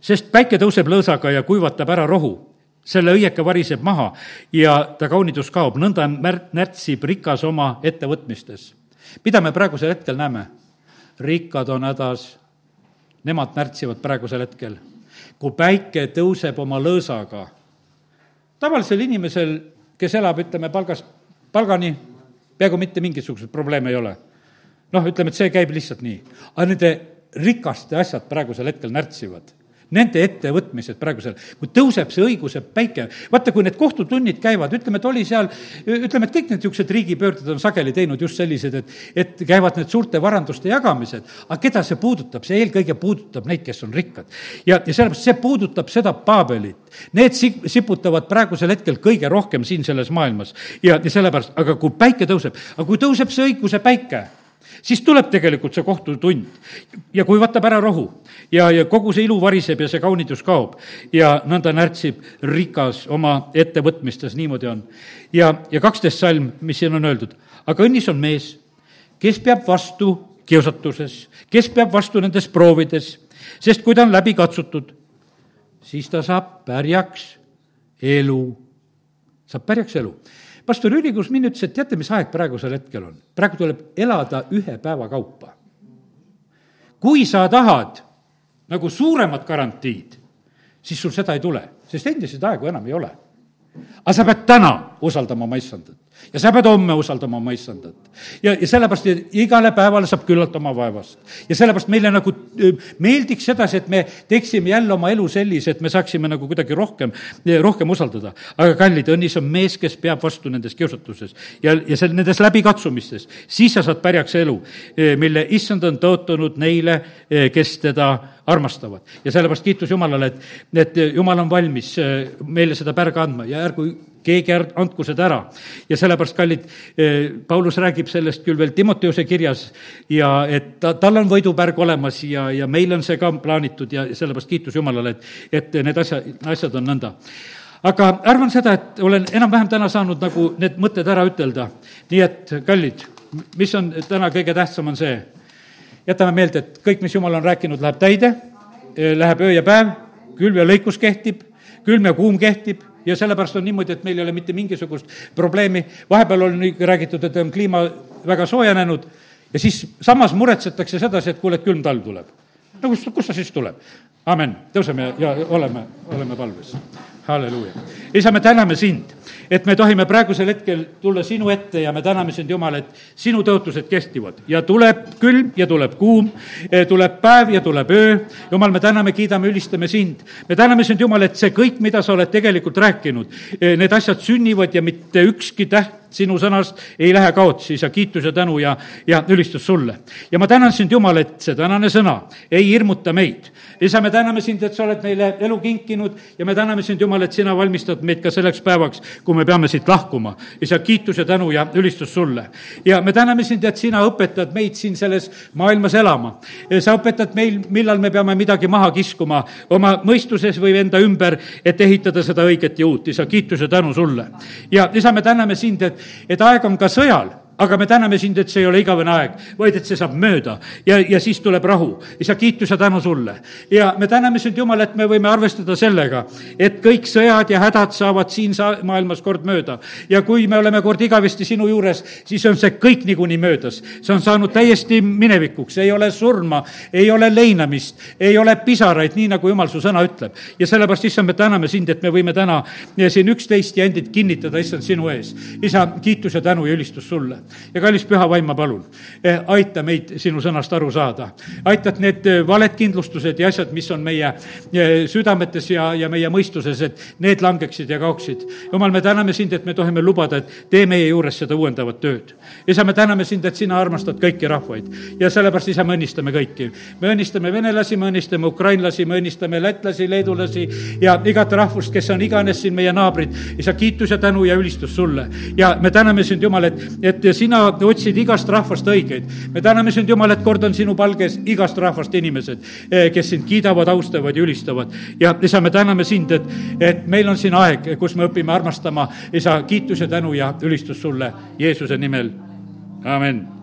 Speaker 1: sest päike tõuseb lõõsaga ja kuivatab ära rohu selle õieke variseb maha ja ta kaunitus kaob, nõnda märt-, närtsib rikas oma ettevõtmistes. mida me praegusel hetkel näeme? Rikkad on hädas, nemad närtsivad praegusel hetkel. kui päike tõuseb oma lõõsaga, tavalisel inimesel, kes elab, ütleme, palgast palgani, peaaegu mitte mingisuguseid probleeme ei ole. noh, ütleme, et see käib lihtsalt nii. aga nende rikaste asjad praegusel hetkel närtsivad Nende ettevõtmised praegusel, kui tõuseb see õiguse päike, vaata, kui need kohtutunnid käivad, ütleme, et oli seal, ütleme, et kõik need niisugused riigipöörded on sageli teinud just sellised, et, et käivad need suurte varanduste jagamised, aga keda see puudutab, see eelkõige puudutab neid, kes on rikkad. ja, ja sellepärast see puudutab seda Paabelit. Need si-, siputavad praegusel hetkel kõige rohkem siin selles maailmas ja, ja sellepärast, aga kui päike tõuseb, aga kui tõuseb see õiguse päike, siis tuleb tegelikult see kohtutund. Ja kuivatab ära rohu ja, ja kogu see ilu variseb ja see kaunitus kaob ja nõnda närtsib rikas oma ettevõtmistes, niimoodi on. ja, ja kaksteist salm, mis siin on öeldud, aga õnnis on mees, kes peab vastu kiusatuses, kes peab vastu nendes proovides, sest kui ta on läbi katsutud, siis ta saab pärjaks elu, saab pärjaks elu pastor Jüri Kusmin ütles, et teate, mis aeg praegusel hetkel on? praegu tuleb elada ühe päeva kaupa. kui sa tahad nagu suuremat garantiid, siis sul seda ei tule, sest endiseid aegu enam ei ole. aga sa pead täna usaldama oma issandat ja sa pead homme usaldama oma issandat. ja, ja sellepärast igale päevale saab küllalt oma vaevast. ja sellepärast meile nagu meeldiks sedasi, et me teeksime jälle oma elu sellise, et me saaksime nagu kuidagi rohkem, rohkem usaldada. aga kallid, õnnis on mees, kes peab vastu nendes kiusatuses ja, ja seal nendes läbikatsumistes. siis sa saad pärjaks elu, mille issand on tõotanud neile, kes teda armastavad. ja sellepärast kiitus Jumalale, et, et Jumal on valmis meile seda pärga andma ja ärgu keegi andku seda ära. ja sellepärast, kallid, eh, Paulus räägib sellest küll veel Timoteuse kirjas ja et ta, tal on võidupärg olemas ja, ja meil on see ka plaanitud ja sellepärast kiitus Jumalale, et, et need asja, asjad on nõnda aga arvan seda, et olen enam-vähem täna saanud nagu need mõtted ära ütelda. nii et, kallid, mis on täna kõige tähtsam, on see, jätame meelde, et kõik, mis Jumal on rääkinud, läheb täide, läheb öö ja päev, külv ja lõikus kehtib, külm ja kuum kehtib ja sellepärast on niimoodi, et meil ei ole mitte mingisugust probleemi, vahepeal on räägitud, et on kliima väga soojenenud ja siis samas muretsetakse sedasi, et kuule, et külm talv tuleb. no kust, kust ta siis tuleb? amen, tõuseme ja oleme, oleme palves. Halleluuja. isa, me täname sind et me tohime praegusel hetkel tulla sinu ette ja me täname sind, Jumal, et sinu tõotused kehtivad ja tuleb külm ja tuleb kuum, eh, tuleb päev ja tuleb öö. Jumal, me täname, kiidame, ülistame sind. me täname sind, Jumal, et see kõik, mida sa oled tegelikult rääkinud, eh, need asjad sünnivad ja mitte ükski täht sinu sõnast ei lähe kaotsi, isa, kiitus ja tänu ja, ja ülistus sulle. ja ma tänan sind, Jumal, et see tänane sõna ei hirmuta meid. isa, me täname sind, et sa oled meile elu kinkinud ja me täname sind, Jumal, et sina valmistad meid ka selleks päevaks, kui me peame siit lahkuma. isa, kiitus ja tänu ja ülistus sulle. ja me täname sind, et sina õpetad meid siin selles maailmas elama. sa õpetad meil, millal me peame midagi maha kiskuma oma mõistuses või enda ümber, et ehitada seda õiget ja uut. isa, kiitus ja tänu sulle. ja isa, me täname sind, et, et aeg on ka sõjal aga me täname sind, et see ei ole igavene aeg, vaid et see saab mööda ja, ja siis tuleb rahu. isa, kiitus ja tänu sulle. ja me täname sind, Jumal, et me võime arvestada sellega, et kõik sõjad ja hädad saavad siin sa-, maailmas kord mööda. ja kui me oleme kord igavesti sinu juures, siis on see kõik niikuinii möödas. see on saanud täiesti minevikuks, ei ole surma, ei ole leinamist, ei ole pisaraid, nii nagu Jumal su sõna ütleb. ja sellepärast, issand, me täname sind, et me võime täna siin üksteist ja endid kinnitada, issand, sinu ees. isa, kiitus ja tänu ja ülistus sulle ja kallis püha vaim, ma palun, eh, aita meid sinu sõnast aru saada. aita, et need eh, valed kindlustused ja asjad, mis on meie eh, südametes ja, ja meie mõistuses, et need langeksid ja kaoksid. jumal, me täname sind, et me tohime lubada, et tee meie juures seda uuendavat tööd. isa, me täname sind, et sina armastad kõiki rahvaid ja sellepärast, isa, me õnnistame kõiki. me õnnistame venelasi, me õnnistame ukrainlasi, me õnnistame lätlasi, leedulasi ja igat rahvust, kes on iganes siin meie naabrid. isa, kiitus ja tänu ja ülistus sulle ja me täname sind, Jumal, et, et sina otsid igast rahvast õigeid. me täname sind, Jumal, et kord on sinu palges igast rahvast inimesed, eh, kes sind kiidavad, austavad ja ülistavad. ja isa, me täname sind, et, et meil on siin aeg, kus me õpime armastama, isa, kiitus ja tänu ja ülistus sulle Jeesuse nimel, amin